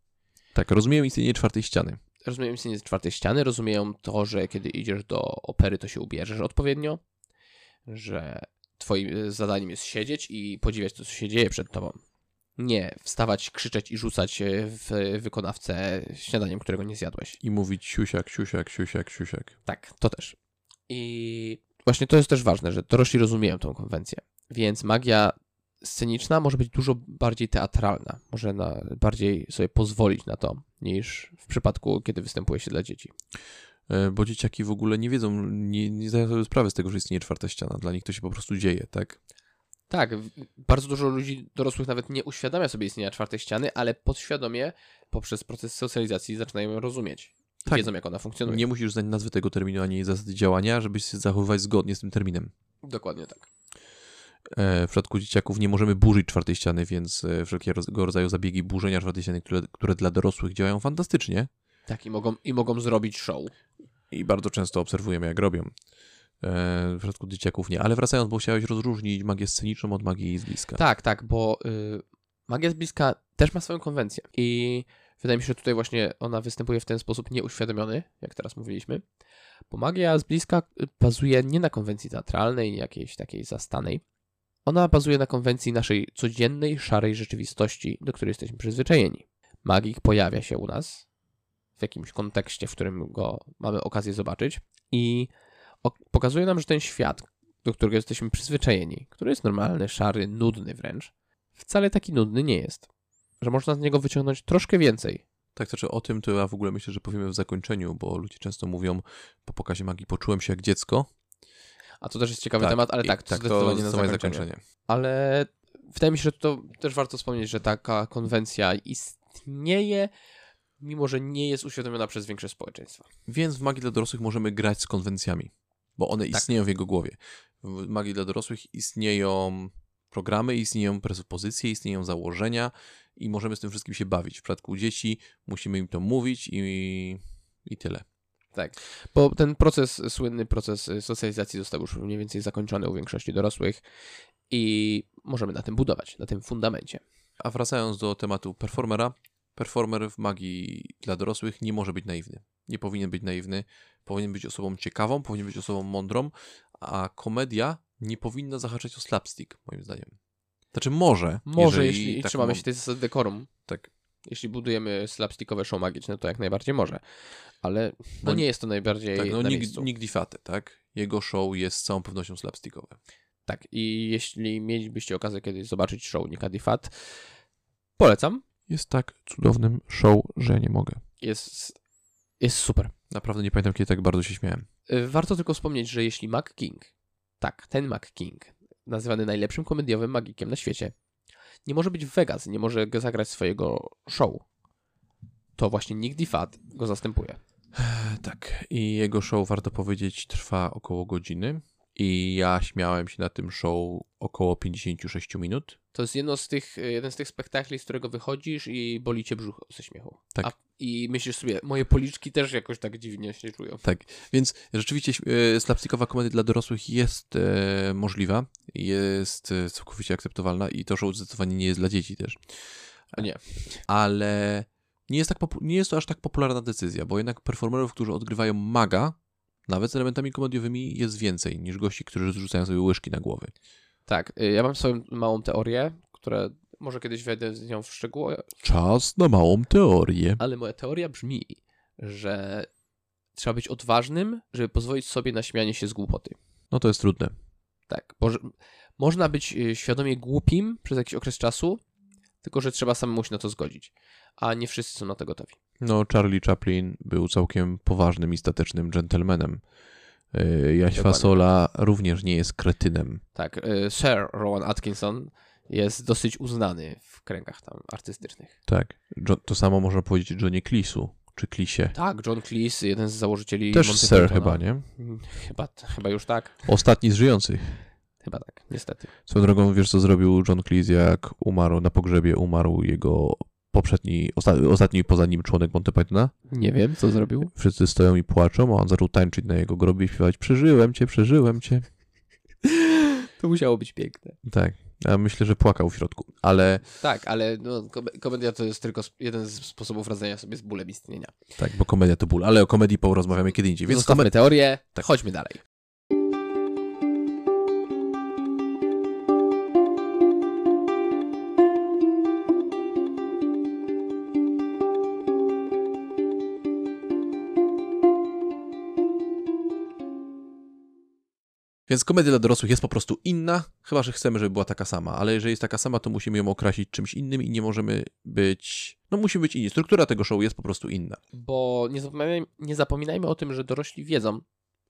Tak, rozumiem istnienie czwartej ściany. Rozumieją istnienie czwartej ściany, rozumieją to, że kiedy idziesz do opery, to się ubierzesz odpowiednio, że twoim e, zadaniem jest siedzieć i podziwiać to, co się dzieje przed tobą. Nie wstawać, krzyczeć i rzucać e, w wykonawcę śniadaniem, którego nie zjadłeś. I mówić siusiak, siusiak, siusiak, siusiak. Tak, to też. I właśnie to jest też ważne, że dorośli rozumieją tą konwencję. Więc magia sceniczna może być dużo bardziej teatralna. Może na, bardziej sobie pozwolić na to, niż w przypadku, kiedy występuje się dla dzieci. E, Bo dzieciaki w ogóle nie wiedzą, nie, nie zdają sobie sprawy z tego, że istnieje czwarta ściana. Dla nich to się po prostu dzieje, tak? Tak, bardzo dużo ludzi dorosłych nawet nie uświadamia sobie istnienia czwartej ściany, ale podświadomie poprzez proces socjalizacji zaczynają ją rozumieć. Tak. Wiedzą, jak ona funkcjonuje. Nie musisz znać nazwy tego terminu, ani zasady działania, żeby się zachowywać zgodnie z tym terminem. Dokładnie tak. E, W przypadku dzieciaków nie możemy burzyć czwartej ściany, więc e, wszelkiego rodzaju zabiegi burzenia czwartej ściany, które, które dla dorosłych działają fantastycznie Tak, i mogą, i mogą zrobić show. I bardzo często obserwujemy, jak robią. E, W przypadku dzieciaków nie. Ale wracając, bo chciałeś rozróżnić magię sceniczną od magii z bliska. Tak, tak, bo y, magia z bliska też ma swoją konwencję. I wydaje mi się, że tutaj właśnie ona występuje w ten sposób nieuświadomiony, jak teraz mówiliśmy. Bo magia z bliska y, bazuje nie na konwencji teatralnej, jakiejś takiej zastanej. Ona bazuje na konwencji naszej codziennej, szarej rzeczywistości, do której jesteśmy przyzwyczajeni. Magik pojawia się u nas w jakimś kontekście, w którym go mamy okazję zobaczyć i pokazuje nam, że ten świat, do którego jesteśmy przyzwyczajeni, który jest normalny, szary, nudny wręcz, wcale taki nudny nie jest. Że można z niego wyciągnąć troszkę więcej. Tak, to znaczy o tym to ja w ogóle myślę, że powiemy w zakończeniu, bo ludzie często mówią po pokazie magii poczułem się jak dziecko. A to też jest ciekawy Tak, temat, ale i- tak, to tak, zdecydowanie na zdecydowanie zakończenie. Ale wydaje mi się, że to też warto wspomnieć, że taka konwencja istnieje, mimo że nie jest uświadomiona przez większość społeczeństwa. Więc w magii dla dorosłych możemy grać z konwencjami, bo one Tak. istnieją w jego głowie. W magii dla dorosłych istnieją programy, istnieją presupozycje, istnieją założenia i możemy z tym wszystkim się bawić. W przypadku dzieci musimy im to mówić i, i tyle. Tak, bo ten proces, słynny proces y, socjalizacji został już mniej więcej zakończony u większości dorosłych i możemy na tym budować, na tym fundamencie. A wracając do tematu performera, performer w magii dla dorosłych nie może być naiwny. Nie powinien być naiwny, powinien być osobą ciekawą, powinien być osobą mądrą, a komedia nie powinna zahaczać o slapstick, moim zdaniem. Znaczy może. Może, jeśli tak trzymamy mam- się tej zasady dekorum, Tak. jeśli budujemy slapstickowe show magiczne, to jak najbardziej może. Ale no Bo- nie jest to najbardziej Tak, no na Nick, miejscu. Nick Difate, tak? Jego show jest z całą pewnością slapstickowe. Tak, i jeśli mielibyście okazję kiedyś zobaczyć show Nika Difat, polecam. Jest tak cudownym show, że nie mogę. Jest, jest super. Naprawdę nie pamiętam, kiedy tak bardzo się śmiałem. Y, Warto tylko wspomnieć, że jeśli Mac King, tak, ten Mac King, nazywany najlepszym komediowym magikiem na świecie, nie może być w Vegas, nie może zagrać swojego show, to właśnie Nick Difat go zastępuje. Tak. I jego show, warto powiedzieć, trwa około godziny. I ja śmiałem się na tym show około 56 minut. To jest jedno z tych, jeden z tych spektakli, z którego wychodzisz i boli cię brzuch ze śmiechu. Tak. A, I myślisz sobie, moje policzki też jakoś tak dziwnie się czują. Tak, więc rzeczywiście e, slapstickowa komedia dla dorosłych jest e, możliwa, jest e, całkowicie akceptowalna i to show zdecydowanie nie jest dla dzieci też. A nie. Ale nie jest, tak nie jest to aż tak popularna decyzja, bo jednak performerów, którzy odgrywają maga, nawet z elementami komediowymi, jest więcej niż gości, którzy zrzucają sobie łyżki na głowy. Tak, y, ja mam swoją małą teorię, która może kiedyś wejdę z nią w szczegóły, Czas na małą teorię. ale moja teoria brzmi, że trzeba być odważnym, żeby pozwolić sobie na śmianie się z głupoty. No to jest trudne. Tak, bo można być y, świadomie głupim przez jakiś okres czasu, tylko że trzeba samemu się na to zgodzić, a nie wszyscy są na to gotowi. No, Charlie Chaplin był całkiem poważnym i statecznym dżentelmenem. Yy, Jaś Dokładnie. Fasola również nie jest kretynem. Tak, y, Sir Rowan Atkinson jest dosyć uznany w kręgach tam artystycznych. Tak. To samo można powiedzieć o Johnie Cleese'u, czy Cleese'ie. Tak, John Cleese, jeden z założycieli Też Monty Sir chyba, nie? Mm, Chyba, chyba już tak. Ostatni z żyjących. Chyba tak, niestety. Swoją drogą, wiesz co zrobił John Cleese, jak umarł na pogrzebie, umarł jego poprzedni, osta- ostatni poza nim członek Monty Pythona. Nie wiem, co zrobił. Wszyscy stoją i płaczą, a on zaczął tańczyć na jego grobie i śpiewać przeżyłem cię, przeżyłem cię. To musiało być piękne. Tak. Ja myślę, że płakał w środku, ale Tak, ale no, kom- komedia to jest tylko jeden z sposobów radzenia sobie z bólem istnienia. tak, bo komedia to ból, ale o komedii porozmawiamy kiedy indziej. Więc Zostawmy kome- teorię, Tak. chodźmy dalej. Więc komedia dla dorosłych jest po prostu inna, chyba że chcemy, żeby była taka sama, ale jeżeli jest taka sama, to musimy ją okrasić czymś innym i nie możemy być. No, musi być inni. Struktura tego show jest po prostu inna. Bo nie zapominajmy, nie zapominajmy o tym, że dorośli wiedzą,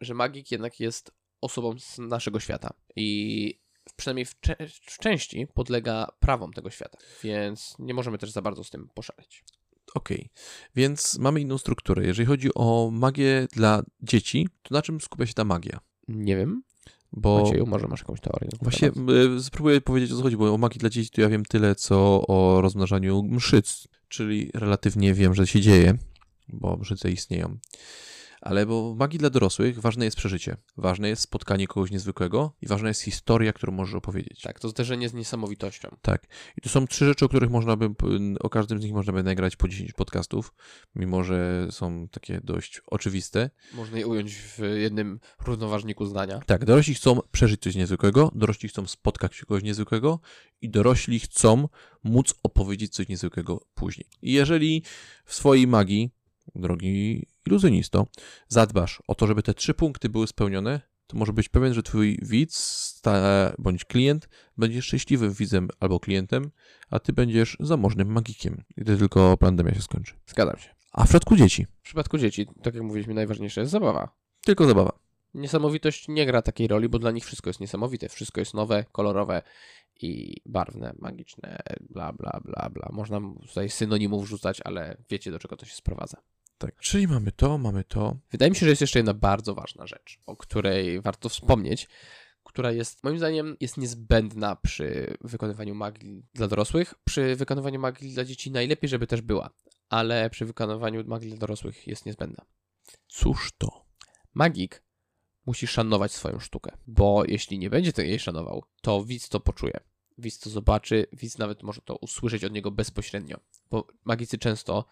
że magik jednak jest osobą z naszego świata i przynajmniej w, cze- w części podlega prawom tego świata, więc nie możemy też za bardzo z tym poszaleć. Okej, więc mamy inną strukturę. Jeżeli chodzi o magię dla dzieci, to na czym skupia się ta magia? Nie wiem, Bo Macieju, może masz jakąś teorię? właśnie temat? y, spróbuję powiedzieć o co chodzi, bo o magii dla dzieci to ja wiem tyle, co o rozmnażaniu mszyc, czyli relatywnie wiem, że się dzieje, bo mszyce istnieją. Ale bo w magii dla dorosłych ważne jest przeżycie, ważne jest spotkanie kogoś niezwykłego i ważna jest historia, którą możesz opowiedzieć. Tak, to zderzenie z niesamowitością. Tak. I to są trzy rzeczy, o których można by, o każdym z nich można by nagrać po 10 podcastów, mimo że są takie dość oczywiste. Można je ująć w jednym równoważniku zdania. Tak, dorośli chcą przeżyć coś niezwykłego, dorośli chcą spotkać się kogoś niezwykłego i dorośli chcą móc opowiedzieć coś niezwykłego później. I jeżeli w swojej magii, drogi iluzjonisto, zadbasz o to, żeby te trzy punkty były spełnione, to może być pewien, że twój widz bądź klient będzie szczęśliwym widzem albo klientem, a ty będziesz zamożnym magikiem, gdy tylko pandemia się skończy. Zgadzam się. A w przypadku dzieci, W przypadku dzieci, tak jak mówiliśmy, najważniejsza jest zabawa. tylko zabawa. Niesamowitość nie gra takiej roli, bo dla nich wszystko jest niesamowite. Wszystko jest nowe, kolorowe i barwne, magiczne, bla, bla, bla, bla. Można tutaj synonimów rzucać, ale wiecie, do czego to się sprowadza. Tak. Czyli mamy to, mamy to. Wydaje mi się, że jest jeszcze jedna bardzo ważna rzecz, o której warto wspomnieć, która jest, moim zdaniem, jest niezbędna przy wykonywaniu magii dla dorosłych. Przy wykonywaniu magii dla dzieci najlepiej, żeby też była, ale przy wykonywaniu magii dla dorosłych jest niezbędna. Cóż to? magik musi szanować swoją sztukę, bo jeśli nie będzie jej szanował, to widz to poczuje. Widz to zobaczy, widz nawet może to usłyszeć od niego bezpośrednio, bo magicy często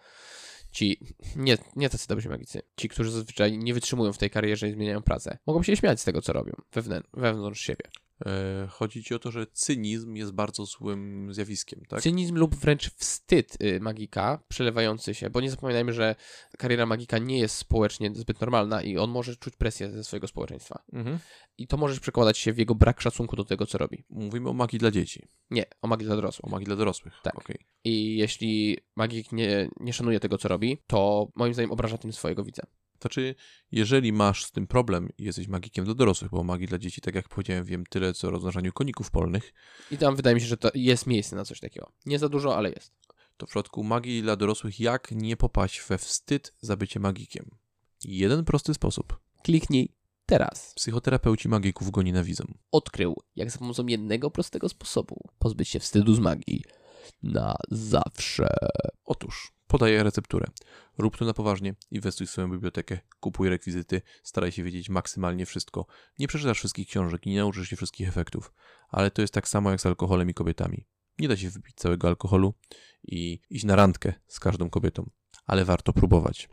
ci, nie, nie tacy dobrzy magicy, ci, którzy zazwyczaj nie wytrzymują w tej karierze i zmieniają pracę, mogą się śmiać z tego, co robią. Wewnę- wewnątrz siebie. E, chodzi ci o to, że cynizm jest bardzo złym zjawiskiem, tak? Cynizm lub wręcz wstyd y, magika przelewający się, bo nie zapominajmy, że kariera magika nie jest społecznie zbyt normalna i on może czuć presję ze swojego społeczeństwa. Mhm. I to może przekładać się w jego brak szacunku do tego, co robi. Mówimy o magii dla dzieci, Nie, o magii dla dorosłych. o magii dla dorosłych. Tak. Okej. I jeśli magik nie, nie szanuje tego, co robi, to moim zdaniem obraża tym swojego widza. Znaczy, jeżeli masz z tym problem i jesteś magikiem dla dorosłych, bo magii dla dzieci, tak jak powiedziałem, wiem tyle co o rozmnażaniu koników polnych, I tam wydaje mi się, że to jest miejsce na coś takiego. Nie za dużo, ale jest. to w przypadku magii dla dorosłych, jak nie popaść we wstyd za bycie magikiem? Jeden prosty sposób. Kliknij teraz. Psychoterapeuci magików go nienawidzą. Odkrył, jak za pomocą jednego prostego sposobu pozbyć się wstydu z magii na zawsze. Otóż, podaję recepturę. Rób to na poważnie, inwestuj w swoją bibliotekę, kupuj rekwizyty, staraj się wiedzieć maksymalnie wszystko. Nie przeczytasz wszystkich książek i nie nauczysz się wszystkich efektów, ale to jest tak samo jak z alkoholem i kobietami. Nie da się wypić całego alkoholu i iść na randkę z każdą kobietą, ale warto próbować.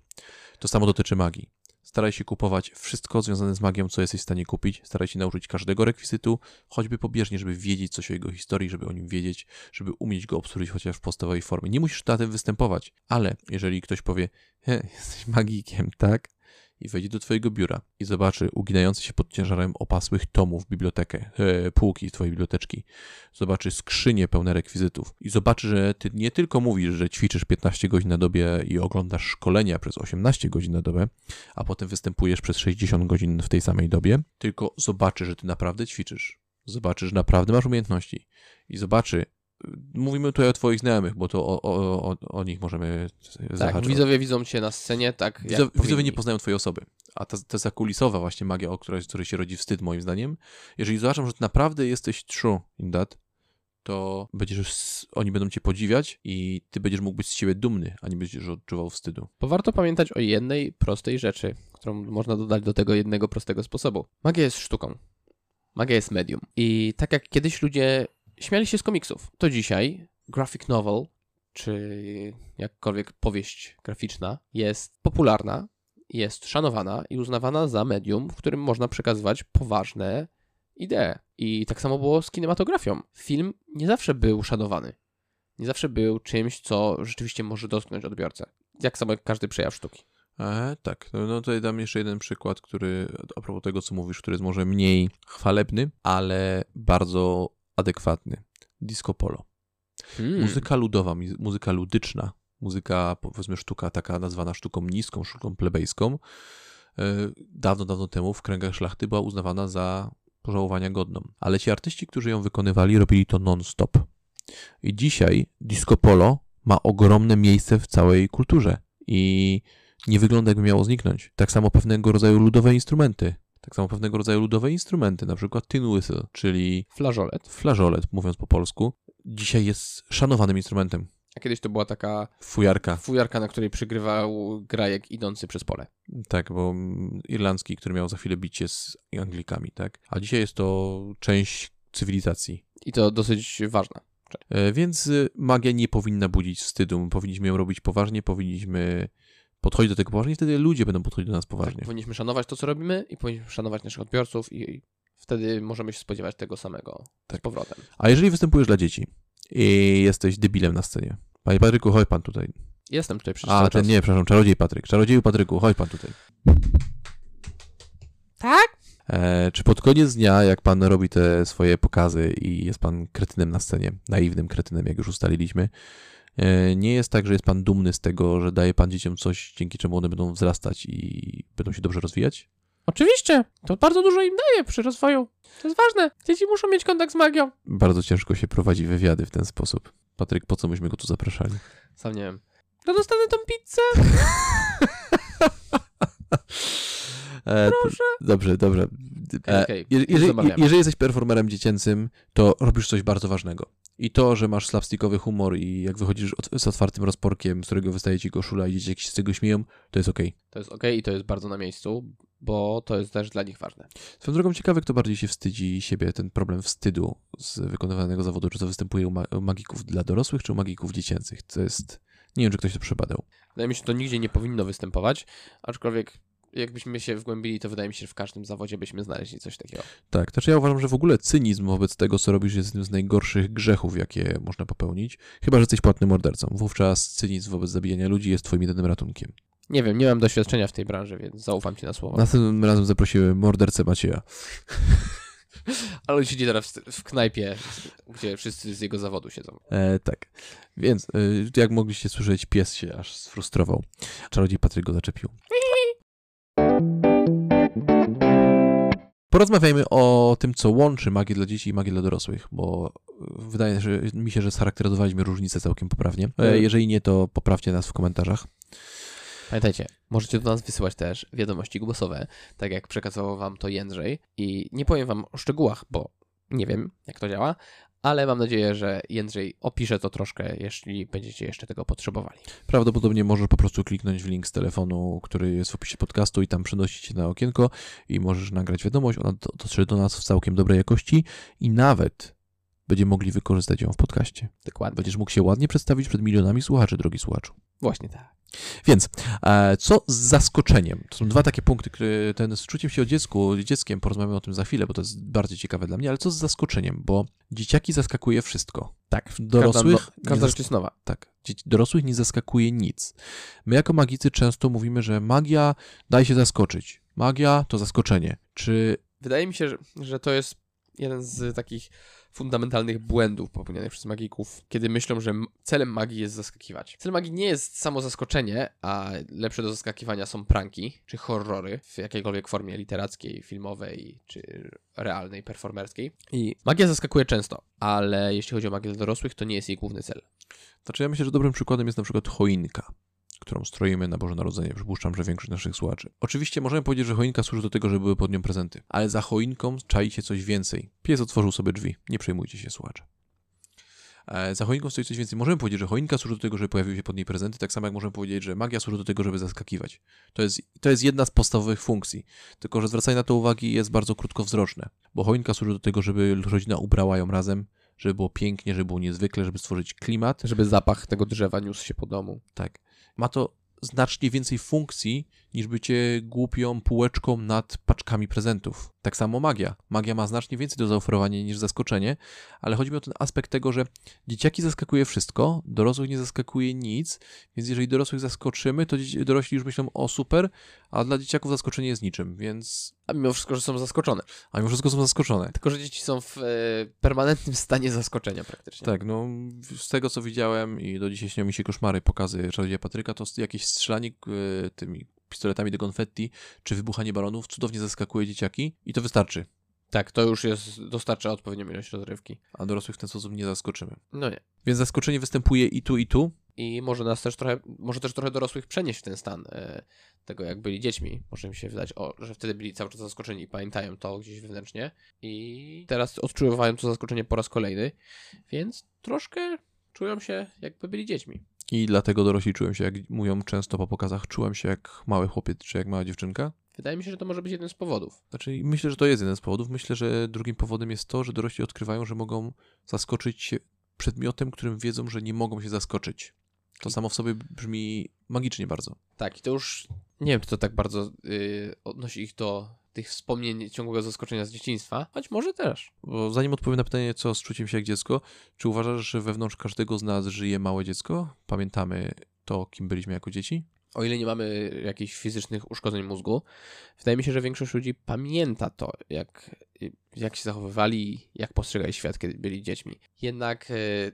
To samo dotyczy magii. Staraj się kupować wszystko związane z magią, co jesteś w stanie kupić. Staraj się nauczyć każdego rekwizytu, choćby pobieżnie, żeby wiedzieć coś o jego historii, żeby o nim wiedzieć, żeby umieć go obsłużyć chociaż w podstawowej formie. Nie musisz na tym występować, ale jeżeli ktoś powie, jesteś magikiem, tak? I wejdzie do twojego biura i zobaczy uginający się pod ciężarem opasłych tomów bibliotekę, e, półki twojej biblioteczki, zobaczy skrzynie pełne rekwizytów i zobaczy, że ty nie tylko mówisz, że ćwiczysz 15 godzin na dobie i oglądasz szkolenia przez 18 godzin na dobę, a potem występujesz przez 60 godzin w tej samej dobie, tylko zobaczy, że ty naprawdę ćwiczysz. Zobaczy, że naprawdę masz umiejętności i zobaczy, mówimy tutaj o twoich znajomych, bo to o, o, o, o nich możemy Tak, zahaczyć. widzowie widzą cię na scenie, tak jak Widzowie, nie poznają twojej osoby. A ta, ta zakulisowa właśnie magia, o której, której się rodzi wstyd moim zdaniem, jeżeli zobaczą, że naprawdę jesteś true in that, to będziesz, oni będą cię podziwiać i ty będziesz mógł być z siebie dumny, a nie będziesz odczuwał wstydu. Bo warto pamiętać o jednej prostej rzeczy, którą można dodać do tego jednego prostego sposobu. Magia jest sztuką. Magia jest medium. I tak jak kiedyś ludzie śmiali się z komiksów, to dzisiaj graphic novel, czy jakkolwiek powieść graficzna, jest popularna, jest szanowana i uznawana za medium, w którym można przekazywać poważne idee. I tak samo było z kinematografią. Film nie zawsze był szanowany. Nie zawsze był czymś, co rzeczywiście może dotknąć odbiorcę. Jak samo jak każdy przejaw sztuki. E, tak, no, no tutaj dam jeszcze jeden przykład, który a propos tego, co mówisz, który jest może mniej chwalebny, ale bardzo adekwatny. Disco polo. Hmm. Muzyka ludowa, muzyka ludyczna, muzyka, powiedzmy, sztuka taka nazwana sztuką niską, sztuką plebejską, e, dawno, dawno temu w kręgach szlachty była uznawana za pożałowania godną. Ale ci artyści, którzy ją wykonywali, robili to non-stop. I dzisiaj disco polo ma ogromne miejsce w całej kulturze i nie wygląda jakby miało zniknąć. Tak samo pewnego rodzaju ludowe instrumenty. Tak samo pewnego rodzaju ludowe instrumenty, na przykład tin whistle, czyli Flażolet. flażolet, mówiąc po polsku, dzisiaj jest szanowanym instrumentem. A kiedyś to była taka Fujarka. fujarka, na której przygrywał grajek idący przez pole. Tak, bo irlandzki, który miał za chwilę bicie z Anglikami, tak? A dzisiaj jest to część cywilizacji. I to dosyć ważna. E, Więc y, magia nie powinna budzić wstydu. Powinniśmy ją robić poważnie, powinniśmy podchodzić do tego poważnie wtedy ludzie będą podchodzić do nas poważnie. Tak, powinniśmy szanować to, co robimy i powinniśmy szanować naszych odbiorców i, wtedy możemy się spodziewać tego samego Tak. z powrotem. A jeżeli występujesz dla dzieci i jesteś debilem na scenie, Panie Patryku, chodź pan tutaj. Jestem tutaj przecież A, ten czas. nie, przepraszam, czarodziej Patryk. Czarodzieju Patryku, chodź pan tutaj. Tak? E, czy pod koniec dnia, jak pan robi te swoje pokazy i jest pan kretynem na scenie, naiwnym kretynem, jak już ustaliliśmy, nie jest tak, że jest pan dumny z tego, że daje pan dzieciom coś, dzięki czemu one będą wzrastać i będą się dobrze rozwijać? Oczywiście. To bardzo dużo im daje przy rozwoju. To jest ważne. Dzieci muszą mieć kontakt z magią. Bardzo ciężko się prowadzi wywiady w ten sposób. Patryk, po co myśmy go tu zapraszali? Sam nie wiem. No dostanę tą pizzę. E, Proszę. Dobrze, dobrze. E, je- już jeżeli, jeżeli jesteś performerem dziecięcym, to robisz coś bardzo ważnego. I to, że masz slapstickowy humor i jak wychodzisz od, z otwartym rozporkiem, z którego wystaje ci koszula i dzieciaki się z tego śmieją, to jest okej. To jest okej i to jest bardzo na miejscu, bo to jest też dla nich ważne. Swoją drogą ciekawe, kto bardziej się wstydzi siebie, ten problem wstydu z wykonywanego zawodu, czy to występuje u, ma- u magików dla dorosłych, czy u magików dziecięcych. To jest... Nie wiem, czy ktoś to przebadał. Wydaje mi się, że to nigdzie nie powinno występować, aczkolwiek jakbyśmy się wgłębili, to wydaje mi się, że w każdym zawodzie byśmy znaleźli coś takiego. Tak, znaczy ja uważam, że w ogóle cynizm wobec tego, co robisz, jest jednym z najgorszych grzechów, jakie można popełnić. Chyba, że jesteś płatnym mordercą. Wówczas cynizm wobec zabijania ludzi jest twoim jedynym ratunkiem. Nie wiem, nie mam doświadczenia w tej branży, więc zaufam ci na słowo. Następnym razem zaprosiłem mordercę Macieja. Ale on siedzi teraz w, w knajpie, gdzie wszyscy z jego zawodu siedzą. E, tak. Więc, e, jak mogliście słyszeć, pies się aż sfrustrował. Czarodziej Patryk go zaczepił. Porozmawiajmy o tym, co łączy magię dla dzieci i magię dla dorosłych, bo wydaje że, mi się, że scharakteryzowaliśmy różnice całkiem poprawnie. E, jeżeli nie, to poprawcie nas w komentarzach. Pamiętajcie, możecie do nas wysyłać też wiadomości głosowe, tak jak przekazywał wam to Jędrzej. I nie powiem wam o szczegółach, bo nie wiem, jak to działa, ale mam nadzieję, że Jędrzej opisze to troszkę, jeśli będziecie jeszcze tego potrzebowali. Prawdopodobnie możesz po prostu kliknąć w link z telefonu, który jest w opisie podcastu i tam przenosić cię na okienko i możesz nagrać wiadomość. Ona do- dotrze do nas w całkiem dobrej jakości i nawet będziemy mogli wykorzystać ją w podcaście. Dokładnie. Będziesz mógł się ładnie przedstawić przed milionami słuchaczy, drogi słuchaczu. Właśnie tak. Więc, e, co z zaskoczeniem? To są dwa takie punkty, które ten z czuciem się o dziecku, dzieckiem, porozmawiamy o tym za chwilę, bo to jest bardzo ciekawe dla mnie, ale co z zaskoczeniem? Bo dzieciaki zaskakuje wszystko. Tak. Dorosłych, Każda, nie każda rzecz jest nowa. tak, dorosłych nie zaskakuje nic. My jako magicy często mówimy, że magia daj się zaskoczyć. Magia to zaskoczenie. Czy Wydaje mi się, że to jest jeden z takich fundamentalnych błędów popełnianych przez magików, kiedy myślą, że celem magii jest zaskakiwać. Celem magii nie jest samo zaskoczenie, a lepsze do zaskakiwania są pranki czy horrory w jakiejkolwiek formie literackiej, filmowej czy realnej, performerskiej. I magia zaskakuje często, ale jeśli chodzi o magię dla dorosłych, to nie jest jej główny cel. Znaczy ja myślę, że dobrym przykładem jest na przykład choinka, którą stroimy na Boże Narodzenie. Przypuszczam, że większość naszych słuchaczy. Oczywiście możemy powiedzieć, że choinka służy do tego, żeby były pod nią prezenty, ale za choinką czai się coś więcej. Pies otworzył sobie drzwi. Nie przejmujcie się, słuchacze. E, Za choinką stoi coś więcej. Możemy powiedzieć, że choinka służy do tego, żeby pojawiły się pod niej prezenty, tak samo jak możemy powiedzieć, że magia służy do tego, żeby zaskakiwać. To jest, to jest jedna z podstawowych funkcji. Tylko, że zwracanie na to uwagi jest bardzo krótkowzroczne, bo choinka służy do tego, żeby rodzina ubrała ją razem, żeby było pięknie, żeby było niezwykle, żeby stworzyć klimat, Żeby zapach tego drzewa niósł się po domu. tak. Ma to znacznie więcej funkcji niż bycie głupią półeczką nad paczkami prezentów. Tak samo magia. Magia ma znacznie więcej do zaoferowania niż zaskoczenie, ale chodzi mi o ten aspekt tego, że dzieciaki zaskakuje wszystko, dorosłych nie zaskakuje nic, więc jeżeli dorosłych zaskoczymy, to dorośli już myślą o super, a dla dzieciaków zaskoczenie jest niczym, więc... A mimo wszystko, że są zaskoczone. A mimo wszystko są zaskoczone. Tylko, że dzieci są w e, permanentnym stanie zaskoczenia praktycznie. Tak, no z tego co widziałem i do dzisiaj śnią mi się koszmary, pokazy Czarodzieja Patryka, to jakieś strzelanie e, tymi pistoletami do konfetti, czy wybuchanie balonów cudownie zaskakuje dzieciaki i to wystarczy, Tak, to już jest, dostarcza odpowiednią ilość rozrywki. a dorosłych w ten sposób nie zaskoczymy. No nie. Więc zaskoczenie występuje i tu, i tu. I może nas też trochę, może też trochę dorosłych przenieść w ten stan e, tego, jak byli dziećmi. Może mi się wydać, o, że wtedy byli cały czas zaskoczeni i pamiętają to gdzieś wewnętrznie. I teraz odczuwają to zaskoczenie po raz kolejny, więc troszkę czują się, jakby byli dziećmi. I dlatego dorośli czułem się, jak mówią często po pokazach, czułem się jak mały chłopiec, czy jak mała dziewczynka. Wydaje mi się, że to może być jeden z powodów. Znaczy, myślę, że to jest jeden z powodów. Myślę, że drugim powodem jest to, że dorośli odkrywają, że mogą zaskoczyć się przedmiotem, którym wiedzą, że nie mogą się zaskoczyć. To samo w sobie brzmi magicznie bardzo. Tak, i to już nie wiem, czy to tak bardzo y, odnosi ich do tych wspomnień ciągłego zaskoczenia z dzieciństwa, choć może też. Bo zanim odpowiem na pytanie, co z czuciem się jak dziecko, czy uważasz, że wewnątrz każdego z nas żyje małe dziecko? Pamiętamy to, kim byliśmy jako dzieci? O ile nie mamy jakichś fizycznych uszkodzeń mózgu, wydaje mi się, że większość ludzi pamięta to, jak, jak się zachowywali, jak postrzegali świat, kiedy byli dziećmi. Jednak y,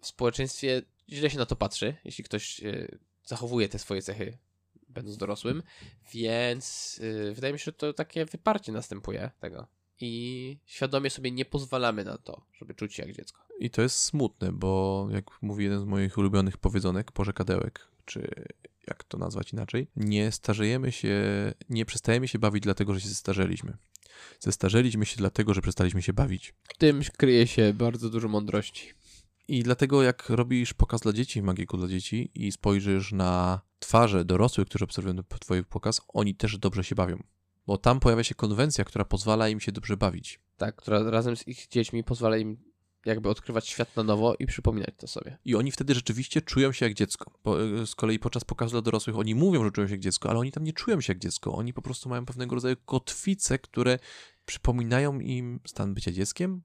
w społeczeństwie źle się na to patrzy, jeśli ktoś y, zachowuje te swoje cechy będąc dorosłym, więc y, wydaje mi się, że to takie wyparcie następuje tego. I świadomie sobie nie pozwalamy na to, żeby czuć się jak dziecko. I to jest smutne, bo jak mówi jeden z moich ulubionych powiedzonek, porzekadełek, czy jak to nazwać inaczej, nie starzejemy się, nie przestajemy się bawić dlatego, że się zestarzeliśmy. Zestarzeliśmy się dlatego, że przestaliśmy się bawić. W tym kryje się bardzo dużo mądrości. I dlatego jak robisz pokaz dla dzieci, magiku dla dzieci i spojrzysz na twarze dorosłych, którzy obserwują twój pokaz, oni też dobrze się bawią. Bo tam pojawia się konwencja, która pozwala im się dobrze bawić. Tak, która razem z ich dziećmi pozwala im jakby odkrywać świat na nowo i przypominać to sobie. I oni wtedy rzeczywiście czują się jak dziecko. Bo y, z kolei podczas pokazu dla dorosłych oni mówią, że czują się jak dziecko, ale oni tam nie czują się jak dziecko. Oni po prostu mają pewnego rodzaju kotwice, które przypominają im stan bycia dzieckiem.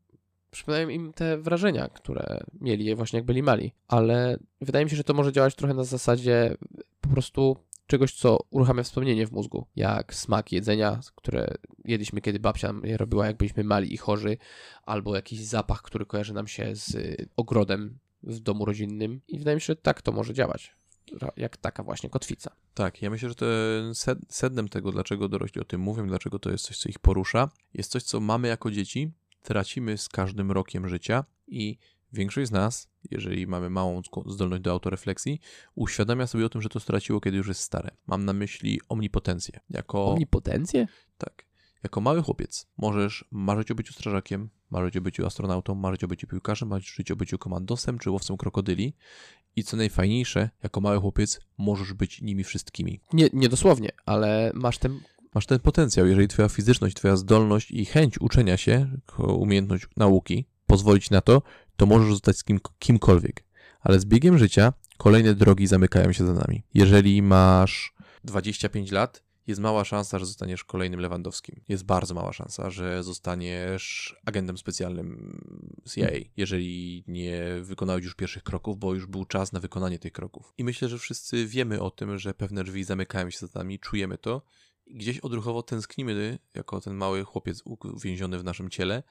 Przypominają im te wrażenia, które mieli właśnie jak byli mali. Ale wydaje mi się, że to może działać trochę na zasadzie po prostu czegoś, co uruchamia wspomnienie w mózgu, jak smak jedzenia, które jedliśmy, kiedy babcia je robiła, jak byliśmy mali i chorzy, albo jakiś zapach, który kojarzy nam się z y, ogrodem w domu rodzinnym. I wydaje mi się, że tak to może działać. Jak taka właśnie kotwica. Tak, ja myślę, że sed- sednem tego, dlaczego dorośli o tym mówią, dlaczego to jest coś, co ich porusza, jest coś, co mamy jako dzieci, tracimy z każdym rokiem życia i większość z nas, jeżeli mamy małą zdolność do autorefleksji, uświadamia sobie o tym, że to straciło, kiedy już jest stare. Mam na myśli omnipotencję. Jako, Omnipotencję? tak, jako mały chłopiec możesz marzyć o byciu strażakiem, marzyć o byciu astronautą, marzyć o byciu piłkarzem, marzyć o byciu komandosem czy łowcą krokodyli i co najfajniejsze, jako mały chłopiec możesz być nimi wszystkimi. Nie, nie dosłownie, ale masz ten Masz ten potencjał, jeżeli twoja fizyczność, twoja zdolność i chęć uczenia się, umiejętność nauki pozwolić na to, to możesz zostać z kim, kimkolwiek. Ale z biegiem życia kolejne drogi zamykają się za nami. Jeżeli masz 25 lat, jest mała szansa, że zostaniesz kolejnym Lewandowskim. Jest bardzo mała szansa, że zostaniesz agentem specjalnym CIA, jeżeli nie wykonałeś już pierwszych kroków, bo już był czas na wykonanie tych kroków. I myślę, że wszyscy wiemy o tym, że pewne drzwi zamykają się za nami, czujemy to gdzieś odruchowo tęsknimy, jako ten mały chłopiec uwięziony w naszym ciele,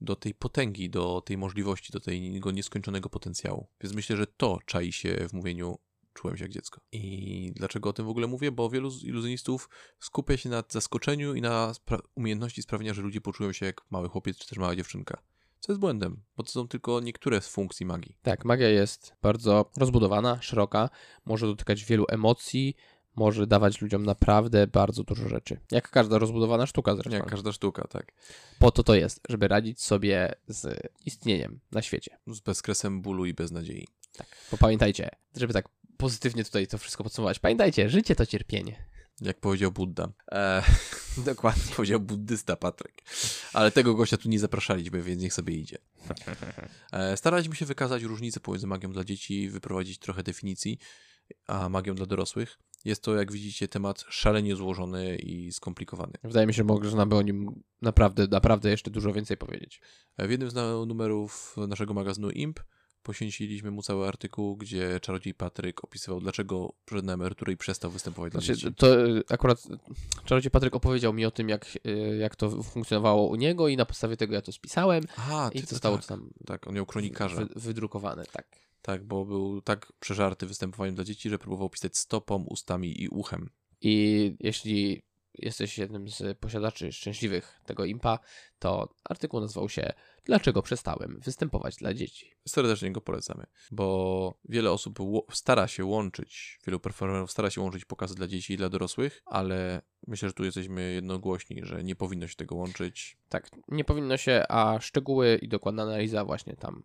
do tej potęgi, do tej możliwości, do tego nieskończonego potencjału. Więc myślę, że to czai się w mówieniu czułem się jak dziecko. I dlaczego o tym w ogóle mówię? Bo wielu iluzjonistów skupia się na zaskoczeniu i na spra umiejętności sprawienia, że ludzie poczują się jak mały chłopiec czy też mała dziewczynka. Co jest błędem, bo to są tylko niektóre z funkcji magii. Tak, magia jest bardzo rozbudowana, szeroka, może dotykać wielu emocji, może dawać ludziom naprawdę bardzo dużo rzeczy. Jak każda rozbudowana sztuka zresztą. Jak każda sztuka, tak. Po to to jest, żeby radzić sobie z istnieniem na świecie. Z bezkresem bólu i beznadziei. Tak, bo pamiętajcie, żeby tak pozytywnie tutaj to wszystko podsumować. Pamiętajcie, życie to cierpienie. Jak powiedział Buddha. E, dokładnie. powiedział buddysta Patryk. Ale tego gościa tu nie zapraszaliśmy, więc niech sobie idzie. E, staraliśmy się wykazać różnicę pomiędzy magią dla dzieci, wyprowadzić trochę definicji, a magią dla dorosłych. Jest to, jak widzicie, temat szalenie złożony i skomplikowany. Wydaje mi się, że można by o nim naprawdę, naprawdę jeszcze dużo więcej powiedzieć. W jednym z numerów naszego magazynu IMP poświęciliśmy mu cały artykuł, gdzie czarodziej Patryk opisywał, dlaczego przyszedł na emeryturę i przestał występować znaczy, dla dzieci. To y, akurat czarodziej Patryk opowiedział mi o tym, jak, y, jak to funkcjonowało u niego i na podstawie tego ja to spisałem Aha, i zostało tak, to tam tak, on miał kronikarza. Wy, wydrukowane, tak. Tak, bo był tak przeżarty występowaniem dla dzieci, że próbował pisać stopą, ustami i uchem. I jeśli jesteś jednym z posiadaczy szczęśliwych tego impa, to artykuł nazwał się Dlaczego przestałem występować dla dzieci? Serdecznie go polecamy, bo wiele osób stara się łączyć, wielu performerów stara się łączyć pokazy dla dzieci i dla dorosłych, ale myślę, że tu jesteśmy jednogłośni, że nie powinno się tego łączyć. Tak, nie powinno się, a szczegóły i dokładna analiza właśnie tam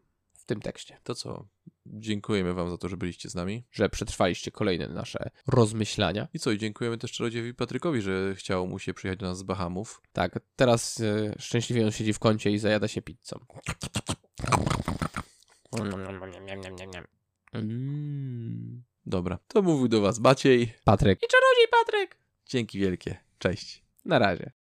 tym tekście. To co? Dziękujemy Wam za to, że byliście z nami. Że przetrwaliście kolejne nasze rozmyślania. I co? I dziękujemy też czarodziejowi Patrykowi, że chciał mu się przyjechać do nas z Bahamów. Tak, teraz y, szczęśliwie on siedzi w kącie i zajada się pizzą. Mm. Dobra, to mówił do Was Maciej. Patryk. I czarodziej Patryk. Dzięki wielkie. Cześć. Na razie.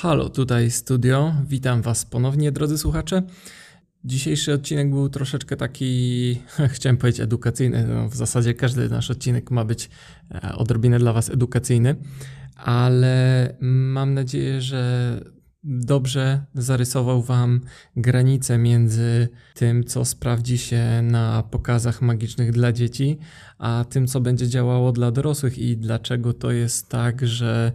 Halo, tutaj studio. Witam Was ponownie, drodzy słuchacze. Dzisiejszy odcinek był troszeczkę taki, chciałem powiedzieć edukacyjny. No, w zasadzie każdy nasz odcinek ma być e, odrobinę dla Was edukacyjny, ale mam nadzieję, że dobrze zarysował Wam granice między tym, co sprawdzi się na pokazach magicznych dla dzieci, a tym, co będzie działało dla dorosłych i dlaczego to jest tak, że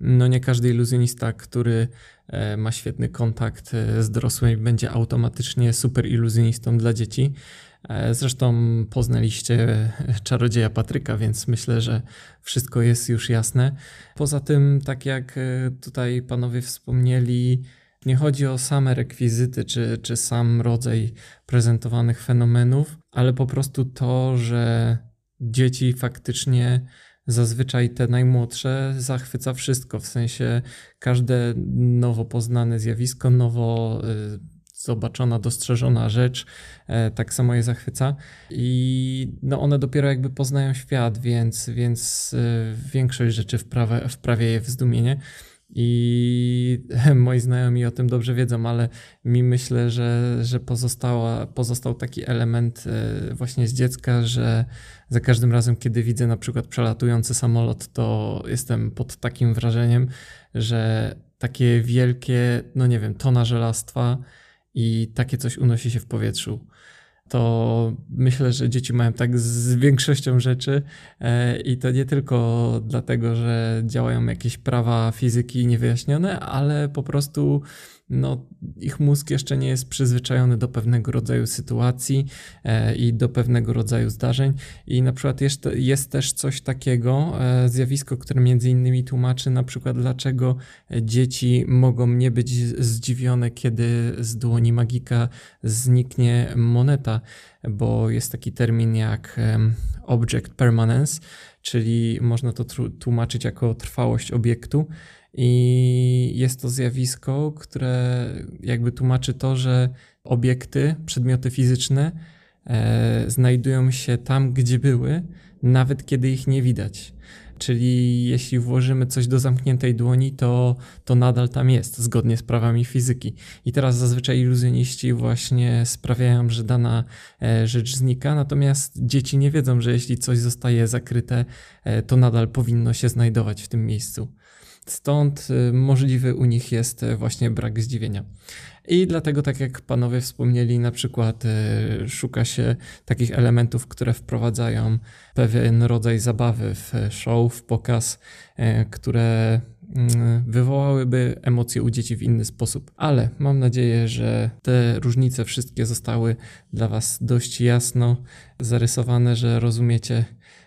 no nie każdy iluzjonista, który e, ma świetny kontakt e, z dorosłymi, będzie automatycznie super iluzjonistą dla dzieci. E, zresztą poznaliście czarodzieja Patryka, więc myślę, że wszystko jest już jasne. Poza tym, tak jak tutaj panowie wspomnieli, nie chodzi o same rekwizyty czy, czy sam rodzaj prezentowanych fenomenów, ale po prostu to, że dzieci faktycznie zazwyczaj te najmłodsze zachwyca wszystko, w sensie każde nowo poznane zjawisko, nowo y, zobaczona, dostrzeżona rzecz, e, tak samo je zachwyca. I no one dopiero jakby poznają świat, więc, więc y, większość rzeczy wprawia, wprawia je w zdumienie. I moi znajomi o tym dobrze wiedzą, ale mi myślę, że, że pozostała, pozostał taki element e, właśnie z dziecka, że za każdym razem, kiedy widzę na przykład przelatujący samolot, to jestem pod takim wrażeniem, że takie wielkie, no nie wiem, tona żelastwa i takie coś unosi się w powietrzu to myślę, że dzieci mają tak z większością rzeczy e, i to nie tylko dlatego, że działają jakieś prawa fizyki niewyjaśnione, ale po prostu no, ich mózg jeszcze nie jest przyzwyczajony do pewnego rodzaju sytuacji e, i do pewnego rodzaju zdarzeń. I na przykład jest, jest też coś takiego, e, zjawisko, które między innymi tłumaczy na przykład, dlaczego dzieci mogą nie być zdziwione, kiedy z dłoni magika zniknie moneta, bo jest taki termin jak object permanence, czyli można to tłumaczyć jako trwałość obiektu. I jest to zjawisko, które jakby tłumaczy to, że obiekty, przedmioty fizyczne e, znajdują się tam, gdzie były, nawet kiedy ich nie widać. Czyli jeśli włożymy coś do zamkniętej dłoni, to, to nadal tam jest, zgodnie z prawami fizyki. I teraz zazwyczaj iluzjoniści właśnie sprawiają, że dana e, rzecz znika, natomiast dzieci nie wiedzą, że jeśli coś zostaje zakryte, e, to nadal powinno się znajdować w tym miejscu. Stąd y, możliwy u nich jest y, właśnie brak zdziwienia. I dlatego, tak jak panowie wspomnieli, na przykład y, szuka się takich elementów, które wprowadzają pewien rodzaj zabawy w show, w pokaz, które mm, wywołałyby emocje u dzieci w inny sposób. Ale mam nadzieję, że te różnice wszystkie zostały dla Was dość jasno zarysowane, że rozumiecie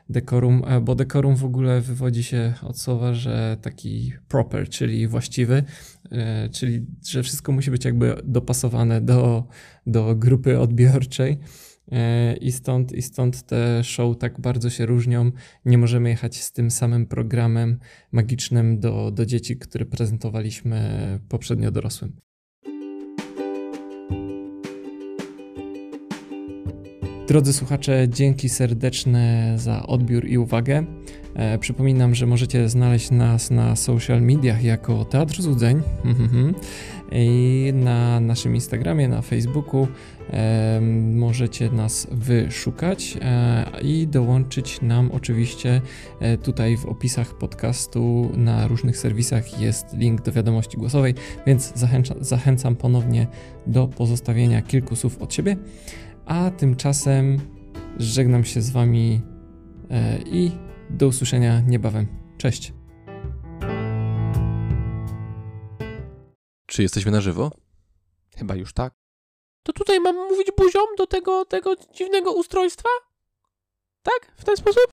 dekorum, e, bo dekorum w ogóle wywodzi się od słowa, że taki proper, czyli właściwy, e, czyli że wszystko musi być jakby dopasowane do, do grupy odbiorczej. E, I stąd, I stąd te show tak bardzo się różnią. Nie możemy jechać z tym samym programem magicznym do, do dzieci, który prezentowaliśmy poprzednio dorosłym. Drodzy słuchacze, dzięki serdeczne za odbiór i uwagę. E, przypominam, że możecie znaleźć nas na social mediach jako Teatr Złudzeń i na naszym Instagramie, na Facebooku e, możecie nas wyszukać e, i dołączyć nam oczywiście e, tutaj w opisach podcastu na różnych serwisach jest link do wiadomości głosowej, więc zachęca, zachęcam ponownie do pozostawienia kilku słów od siebie. A tymczasem żegnam się z Wami e, i do usłyszenia niebawem. Cześć. Czy jesteśmy na żywo? Chyba już tak. To tutaj mam mówić buziom do tego, tego dziwnego ustrojstwa? Tak? W ten sposób?